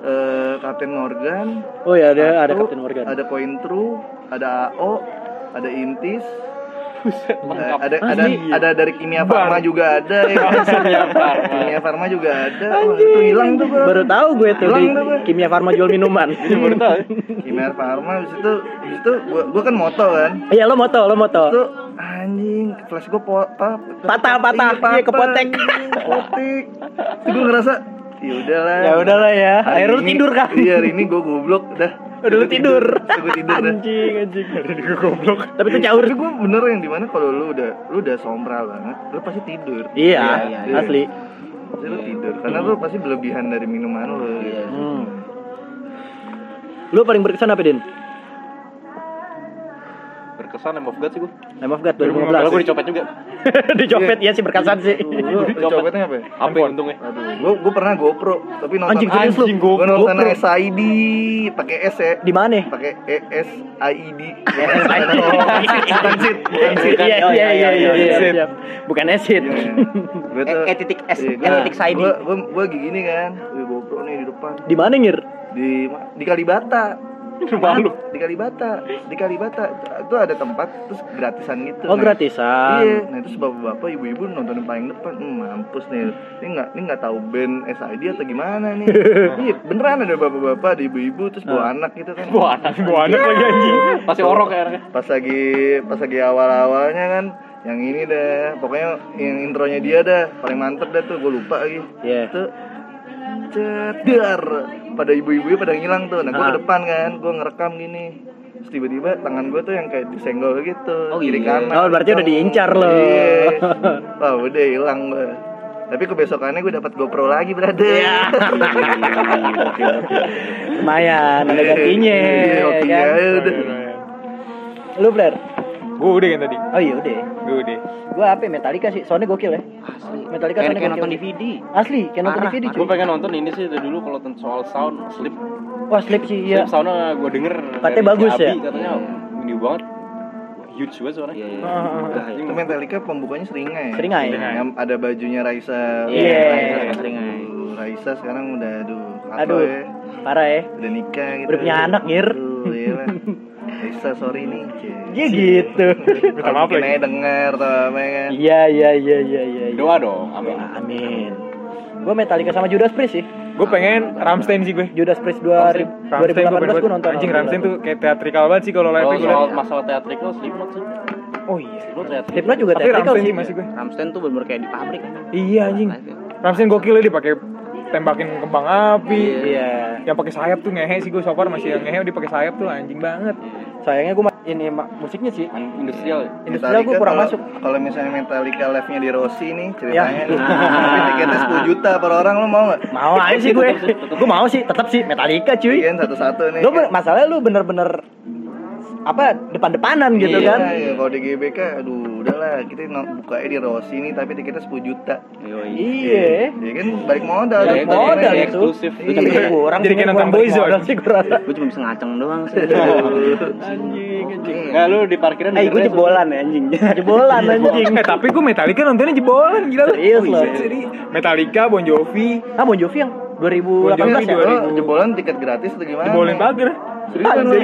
Eh, Kapten Morgan, Oh ya, ada ada Captain Morgan. ada Point True, ada AO, ada Intis, eh, lengkap. ada ada ada dari Kimia Farma juga ada ya. *laughs* Kimia Farma. Kimia Farma juga ada. Wah, itu hilang tuh gua. Baru tahu gue tuh Hilang di tuh gue. Kimia Farma jual minuman. *laughs* Baru tahu. Kimia Farma habis itu habis itu gua, gua kan moto kan. Iya, lo moto, lo moto. Itu anjing flash gua po, apa, Patah, patah. Iya, kepotek. anjing, kepotek. Terus gua ngerasa ya udahlah. Ya udahlah ya. Hari Akhirnya lu ini- tidur kah? Iya, hari ini gua goblok dah. Udah lu tidur. Gua tidur dah. Anjing, anjing. Jadi gue goblok. Tapi itu caur. Gue bener yang di mana kalau lu udah lu udah sombral banget, lu pasti tidur. Iya, iya, iya. asli. Pasti lu tidur karena lu pasti berlebihan dari minuman lu. gitu. Hmm. Lu paling berkesan apa, Din? Berkesan Lamb of God sih gue. Lamb of God Kalau gue 2015. dicopet juga. *laughs* Dicopet ya sih berkesan sih. Lu lu copetnya apa? ya? Apa ya untungnya? Aduh, gua gua pernah GoPro, tapi nonton Anjing, serius lu? Gua nonton. SID pakai S ya. Di mana? Pakai ES AID. *laughs* Bukan sit, bukan sit. Iya, Oh, iya, iya, iya, iya, Exit. siap. Bukan. Gue E- E titik S, iya, E titik SID. Gua gini kan, GoPro nih di depan. Di mana, Ngir? Di di Kalibata. Rumah lu. Di Kalibata. Di Kalibata itu ada tempat terus gratisan gitu. Oh, Nah, gratisan. Iya, nah itu bapak-bapak, ibu-ibu nontonin paling depan, hmm, mampus nih. Ini nggak, ini nggak tahu band SID atau gimana nih. *laughs* iya, beneran ada bapak-bapak, ada ibu-ibu, terus bawa anak gitu kan. Wah, anak Gua anak lagi anjing. Masih orok ya. Pas lagi, pas lagi awal-awalnya kan, yang ini dah, pokoknya yang intronya dia dah, paling mantep dah tuh, gue lupa lagi. Iya. Cedar pada ibu-ibu pada ngilang tuh nah gue Ah. ke depan kan gue ngerekam gini Terus tiba-tiba tangan gue tuh yang kayak disenggol gitu Oh, kiri iya. kanan Oh, berarti udah diincar lo. iya. wah udah hilang gue tapi kebesokannya gue dapat GoPro lagi brother Iya. *laughs* Lumayan, ada gantinya. Iya, oke kan? ya udah Lu, Blair? Gue udah kan tadi. Oh iya udah. Gue udah. Gua apa ya, Metallica sih, soalnya gokil ya. Asli. Metallica soalnya kayak gokil. nonton DVD. Asli, kayak nonton DVD Gue pengen nonton ini sih dari dulu kalau tentang soal sound sleep. Wah, sleep sih iya. Sleep soundnya gue denger. Katanya bagus ya? Katanya ini banget. Huge banget suaranya. Iya, iya. Heeh. itu Metallica pembukanya seringai ya? Seringai. yang ada bajunya Raisa Iya. Raisa. Seringai. Aduh, Raisa sekarang udah aduh Aduh. ya Parah ya. udah nikah gitu Udah punya anak, Ngir. Aduh, iya *laughs* lah. Raisa sorry nih Iya gitu. Minta kalau maaf lagi. denger ya kan Iya, iya, iya, iya, iya. iya. Doa dong. Amin. Amin. Gua Metallica sama Judas Priest sih. Gue pengen Ramstein sih gue. Judas Priest 2000 Ramstein gue 2018 gua nonton. Anjing Ramstein tuh kayak teatrikal banget sih kalau live Kalau gue soal liat. masalah teatrikal Slipknot sih. Oh iya. Slipknot teatrikal. Slipknot juga Tapi teatrikal Ramstein sih. sih masih gue. Ramstein tuh bener kayak di pabrik kan. Iya anjing. Ramstein gokil ya dia pakai tembakin kembang api. Iya. Yang pakai sayap tuh ngehe sih gue so far masih yang ngehe dia pakai sayap tuh anjing banget. Sayangnya gua ma- ini musiknya sih. Industrial. ya? Industrial gua kurang kalau- masuk. Kalau misalnya Metallica live-nya di Rossi nih Ya. ceritanya nih. *laughs* Tapi tiketnya 10 juta per orang lo mau nggak? Mau aja sih gue. *laughs* Gue mau sih, tetap sih Metallica cuy. Iya satu-satu nih. Lu masalahnya lu bener-bener apa depan-depanan gitu Iya, kan. iya, kalau di GBK aduh udahlah kita bukanya di Rossi nih tapi tiketnya 10 juta. Iya. Iya kan balik modal. Ya, tuh. itu modal jadi itu. eksklusif. Itu tapi Iya. kurang Jadi kayak kurang nonton balik Boyzone. modal sih kurasa. Gue cuma bisa ngaceng doang sih. Anjing, anjing. Enggak lu di parkiran Eh, gue jebolan ya anjing. Jebolan anjing. Eh tapi gue Metallica nontonnya jebolan gila lu. Serius lo. Jadi Metallica, Bon Jovi, Ah, Bon Jovi yang 2018 Jovi ya? 2000. Lo jebolan tiket gratis atau gimana? jebolin pagar. Seriusan lu?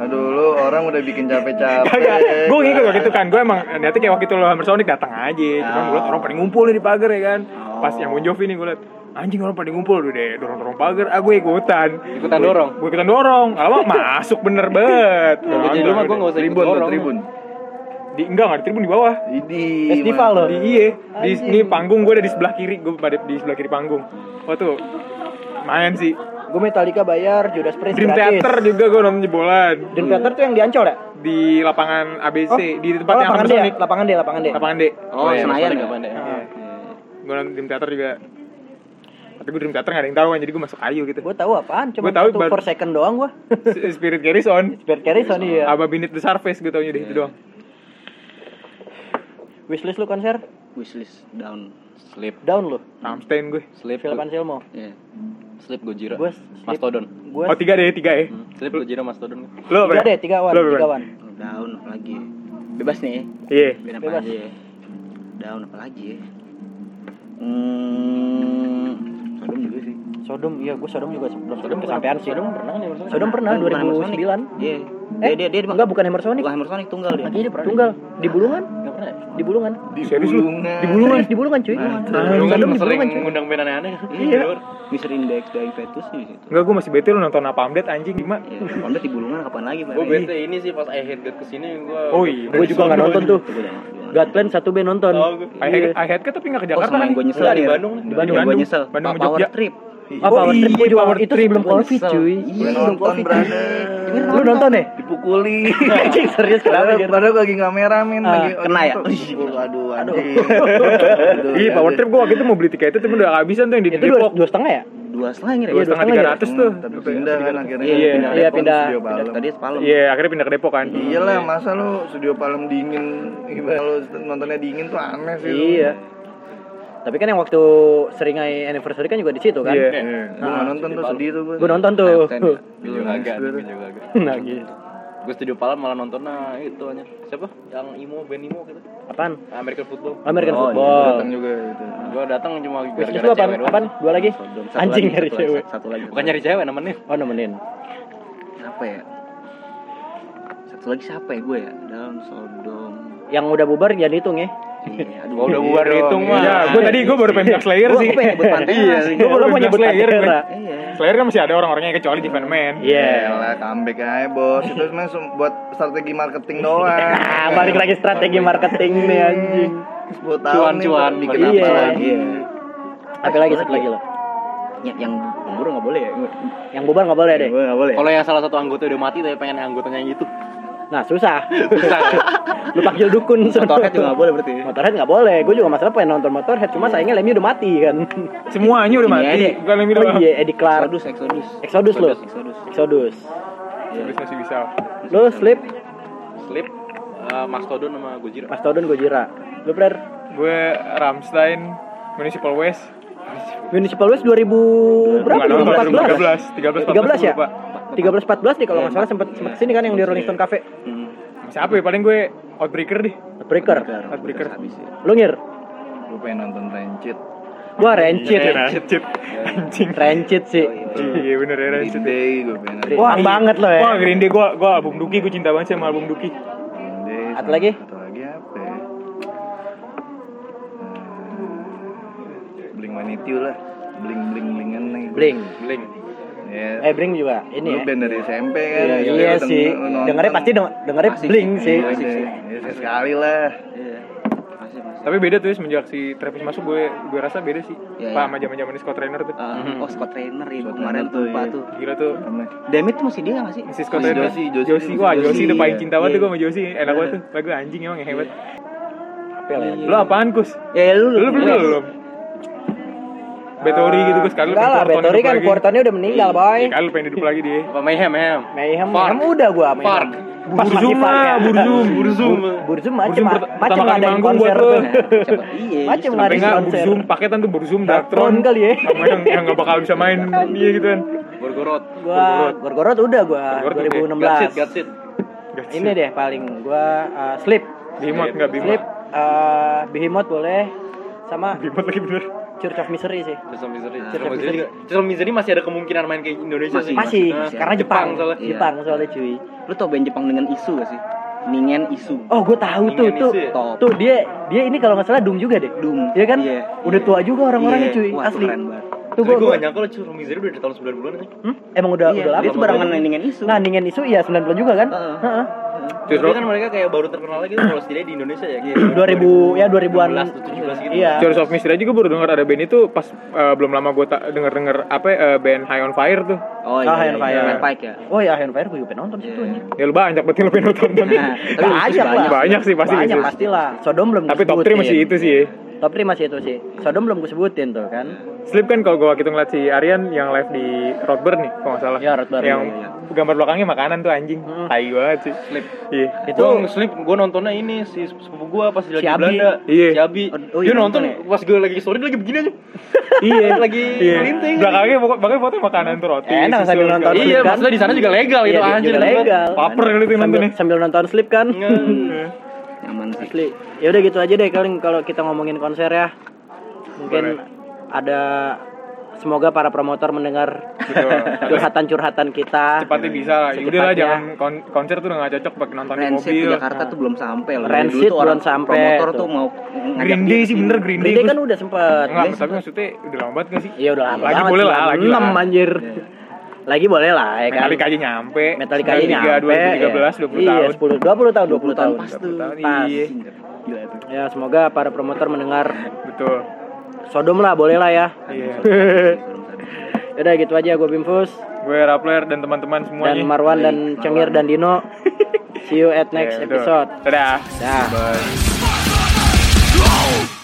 Aduh lu orang udah bikin capek-capek. Gue ngikut waktu itu kan, gue emang niatnya kayak waktu itu lo Hammer Sonic datang aja, cuman gue liat orang pada ngumpul nih di pagar ya kan, pas yang Bon Jovi nih gue liat, anjing orang pada ngumpul udah deh dorong-dorong pagar, ah gue ikutan, Ikutan dorong. gue ikutan dorong, lama masuk bener banget, Kalau di rumah gue nggak usah ikut Tribun dorong. tribun. Di enggak nggak di tribun di bawah, Idi. Festival lo. di iye, di ini panggung gue ada di sebelah kiri, gue pada di sebelah kiri panggung, wah tuh main sih, Gue Metallica bayar, Judas Priest Dream gratis. Theater juga gue nonton jebolan Dream Theater tuh yang di Ancol ya? di lapangan ABC, di Oh, tempat yang lapangan D ya? Lapangan D, lapangan D. lapangan D, Oh, iya, Senayan Sonic ya? apaan deh? Ah. gue nonton Dream Theater juga. Tapi gue Dream Theater gak ada yang tahu kan, jadi gue masuk Ayu gitu. Gue tahu apaan, cuma Gua tahu per second doang gua. *laughs* Spirit Carries On. Spirit Carry Sony ya. Sama Beneath the Surface gue taunya deh itu doang. Wishlist lu konser? Wishlist down. Sleep, Down lu. Rammstein gue. sleep, Philip Anselmo. Iya. sleep Gojira. Gua Mastodon. Gue Oh tiga deh, tiga ya. Hmm, Sleep Gojira Mastodon. Lo apa? tiga deh, tiga wan, tiga wan. Down lagi? Bebas nih. Iya. Apa Bebas. aja ya? Down apa lagi ya? Hmm, Sodom juga sih. Sodom, iya gue Sodom juga belum Sodom kesampean sih. Sodom pernah nih maksudnya? Sodom pernah Bukan Hammer Sonic. 2009. Iya. Eh, Dia dia dia enggak bukan Hammer Sonic. bukan Hammer Sonic tunggal dia. Dia tunggal di Bulungan, Enggak pernah. ya? di Bulungan. Di Serius lu? bulungan. Di bulungan? Di Bulungan cuy. Sodom kan di sering Bulungan cuy. ngundang band aneh-aneh. Iya. Mr. Index Dying Fetus di situ. Enggak, gue masih bete lu nonton apa update anjing gimana? Iya, Honda di bulungan kapan lagi, Pak? Gue bete ini sih pas I Hate God ke sini gue. Oh iya. Gue juga nggak nonton tuh. Itu Godplan satu band nonton. Oh, I had, I had ke tapi nggak ke Oh, Jakarta sama kan? gue nyesel Enggak, di ya. Bandung. Di Di Bandung, gue Bandung. nyesel. Bandung sama Power Jogja. Trip. Ah, Power Trip gue juga Power itu Trip, sebelum Covid nyesel. cuy. Iya, Gue Sebelum nonton Covid. Lu nonton ya? Dipukuli. *laughs* Anjing serius kenapa Padahal, lagi men Ah, lagi kena ya? Aduh, aduh. *laughs* Iya, Power Trip gue waktu itu mau beli tiket itu tapi udah kehabisan tuh yang di Itu Depok. dua setengah ya? Dua setengah ngira Dua Iya, setengah tiga ratus tuh. Tapi pindah kan akhirnya. Iya, iya, pindah. Studio Palem. Tadi semalam. Iya, akhirnya pindah ke Depok kan. Iyalah, masa lu studio Palem dingin gimana lu nontonnya dingin tuh aneh sih. Iya. Tapi kan yang waktu seringai anniversary kan juga di situ kan? Iya. Gue nggak nonton tuh sedih tuh gue. Gue nonton tuh. Ten, ya. Gue gitu. Studio Palem malah nonton nah itu aja. Siapa? Yang imo, band imo gitu. Apaan? American Football. American Oh, iya, football. Datang juga itu. Gue datang cuma gara-gara apaan? cewek doang. Apaan? Dua lagi? Satu Anjing lagi, nyari satu lagi, cewek. Satu lagi. Bukan nyari cewek nemenin. Oh nemenin. Apa ya? Satu lagi siapa ya gue ya? Down Sodom. Yang udah bubar jangan hitung ya. Iya, aduh. Gua udah Iya bubar dong, hitung iya. mah. Ya, gue tadi gue baru pengen bilang Slayer Gua- sih. gua pengen nyebut *laughs* Pantera Iya, Lo baru mau pengen nyebut Slayer. Iya. Slayer kan masih ada orang-orangnya kecuali di. Iya. Yalah, comeback aja bos. Itu sebenarnya sem- buat strategi marketing doang. *laughs* Ah, balik lagi strategi marketing nih anjing. 10 tahun nih, Cuan-cuan, bikin bener. apa Iya. lagi? Apa lagi satu lagi lo? Ya, yang gugur nggak boleh ya? Yang bubar nggak boleh deh. Nggak boleh. Kalau yang salah satu anggota udah mati tapi pengen anggotanya yang itu. Nah susah. Susah. *laughs* Lu panggil dukun. Motorhead juga nggak boleh berarti. Motorhead nggak boleh. Gue juga masalah pengen nonton Motorhead. Cuma sayangnya Lemmy udah mati kan. Semuanya udah Ini mati. aja. Bukan yang Oh iya, Eddie Clark. Exodus, Exodus. Exodus lo. Exodus. Exodus. Terus masih bisa. Lu Sleep, Sleep, uh, Mastodon sama Gojira. Mastodon, Gojira. Lu player Gue Ramstein, Municipal West. Municipal West 2000 berapa? Bukan, bukan, 2014. 13, 13, 13 ya? Lupa. 13 14 nih kalau nggak salah sempat sempat ke sini kan yang di Rolling Stone Cafe. Hmm. Siapa ya? Paling gue Outbreaker deh. Breaker. Heartbreaker. Habis ya. Lu ngir? Gue pengen nonton Rancid. Gua Rancid. Rancid. Anjing. Rancid sih. Iya bener ya Rancid. Day gue pengen. Wah, banget lo ya. Wah Green Day gue gue album Duki gue cinta banget sama album Duki. Sama- lagi? Satu lagi apa ya? Bling Manitio lah. Bling bling blingan nih. Bling. Bling. Ya. Eh Bling juga ini Lu ya. band dari SMP kan? Iya, iya lu sih. lu. Dengarnya pasti deng- dengarnya Asik Bling sih. sih. Iya, Asik sih. ya, sekali lah. Iya. Tapi beda tuh ya, semenjak si Travis masuk gue gue rasa beda sih. Iya, Pak iya. sama zaman-zaman Scott Trainer tuh. Ah, oh Scott Trainer ya Scott kemarin tuh tuh, lupa iya. tuh. Gila tuh. Demit tuh masih dia nggak sih? Si Scott Trainer. Josie Josie, juga wah Josie udah paling iya. cinta banget tuh Iya. gue sama Josie. Enak banget tuh. Lagu anjing emang yang hebat. Apa ya? Lu apaan Kus? Ya lu Lu belum belum? Betori gitu gue sekali Enggak lah, pengen Betori kan. Kuartonnya udah meninggal, boy. Iya kan lu pengen hidup lagi dia. Apa Mayhem, Mayhem. Mayhem. Mayhem udah. Pas masih Burzum Fark ya. lah, Burzum, Burzum. Burzum pertama kali ngadain manggung konser tuh. Iya. Sampai ngadain enggak konser. Burzum paketan tuh Burzum Darktron kali ya. sama yang yang enggak bakal bisa main dia *laughs* gitu kan. Gorgorot. Gua Gorgorot udah gua Gorgorot udah. 2016. Gatsit, Gatsit. Ini deh paling gua uh, Sleep. Behemoth enggak Sleep Behemoth. uh, Behemoth boleh sama Behemoth lagi bener. Church of Misery sih. Chisel Misery. Nah, Chisel Chisel Misery juga. Chisel Misery masih ada kemungkinan main ke Indonesia sih. Masih, Nah, karena Jepang. soalnya. Iya. Jepang soalnya cuy. Lu tau band Jepang dengan isu gak sih? Ningen isu. Oh, gue tahu tuh Ingin tuh. ya? Top. Tuh dia dia ini kalau nggak salah Doom juga deh. Doom. Iya kan? Iya. Udah tua juga orang-orangnya Iya. cuy, Wah, asli. keren banget. Tuh gue gak nyangka lo Chisel Misery udah di tahun 90-an aja. Hmm? Emang udah Iya, udah lama. dia tuh barengan Ningen isu. Nah, Ningen isu ya 90 juga kan? Heeh. Heeh. Terus Tapi kan mereka kayak baru terkenal lagi kalau setidaknya di Indonesia ya. Gitu. 2000 ya 2000-an. 16 tuh 17 gitu. Iya. Church of Mystery aja gue baru denger ada band itu pas eh, belum lama gue tak denger denger apa eh, band High on Fire tuh. Oh Ah, iya. Iron iya, Fire. Red Pike ya. Oh ya, Iron Fire gue juga pengen nonton situ Iya. anjing. Ya lu banyak berarti lu nonton. Nah, *laughs* tapi Banyak lah. Banyak sih pasti Banyak pastilah. Sodom belum Tapi top disebut. 3 masih Iya. itu sih. top 5 sih itu sih Sodom belum gue sebutin tuh kan Slip kan kalau gue waktu itu ngeliat si Aryan yang live di Roadburn nih, kalau nggak salah. Ya, Roadburn, Yang iya, gambar belakangnya makanan tuh anjing. Hmm. Tai banget sih. Slip. Iya. itu Gue slip, gue nontonnya ini si sepupu gue pas Si lagi di Abi. Belanda. Iya. Si Abi. Oh, dia iya, nonton nonton pas gue lagi story dia lagi begini aja. *laughs* iya. *laughs* Lagi iya. melinting. Belakangnya pokok pokoknya foto makanan tuh roti. Enak susu, sambil nonton. Iya, kan? maksudnya di sana juga legal Iya, gitu juga anjir. legal Paper kali itu sambil, nontonnya. sambil nonton slip kan Iya. Nyaman sih. asli ya udah gitu aja deh kalian kalau kita ngomongin konser ya mungkin ada semoga para promotor mendengar curhatan-curhatan kita Cepatnya bisa lah. Ya Udah lah jangan kon- konser tuh udah gak cocok pakai nonton di Rancid mobil. ke Jakarta tuh belum sampai loh. Rancid Dulu tuh orang belum sampai Promotor tuh. tuh mau Green Day sih bener Green Day. Green Day kan udah sempet Enggak, tapi maksudnya udah lama banget gak sih? Iya udah lama Lagi boleh lah, lagi 96 lah. anjir. Lagi boleh lah ya kan. Metallica aja nyampe. Metallica aja 93, nyampe. 2013, 20 iya, tahun. 10 20 tahun, 20 tahun. pas 20 tuh. tahun, Pas. Iya. Gila tuh. Ya, semoga para promotor mendengar Betul. Sodom lah, boleh lah ya. Iya. *laughs* Udah gitu aja gue Bimfus Gue Rappler dan teman-teman semuanya. dan Marwan dan Cengir dan Dino. *laughs* See you at next Iya, betul. episode. Dadah. Dah. Bye.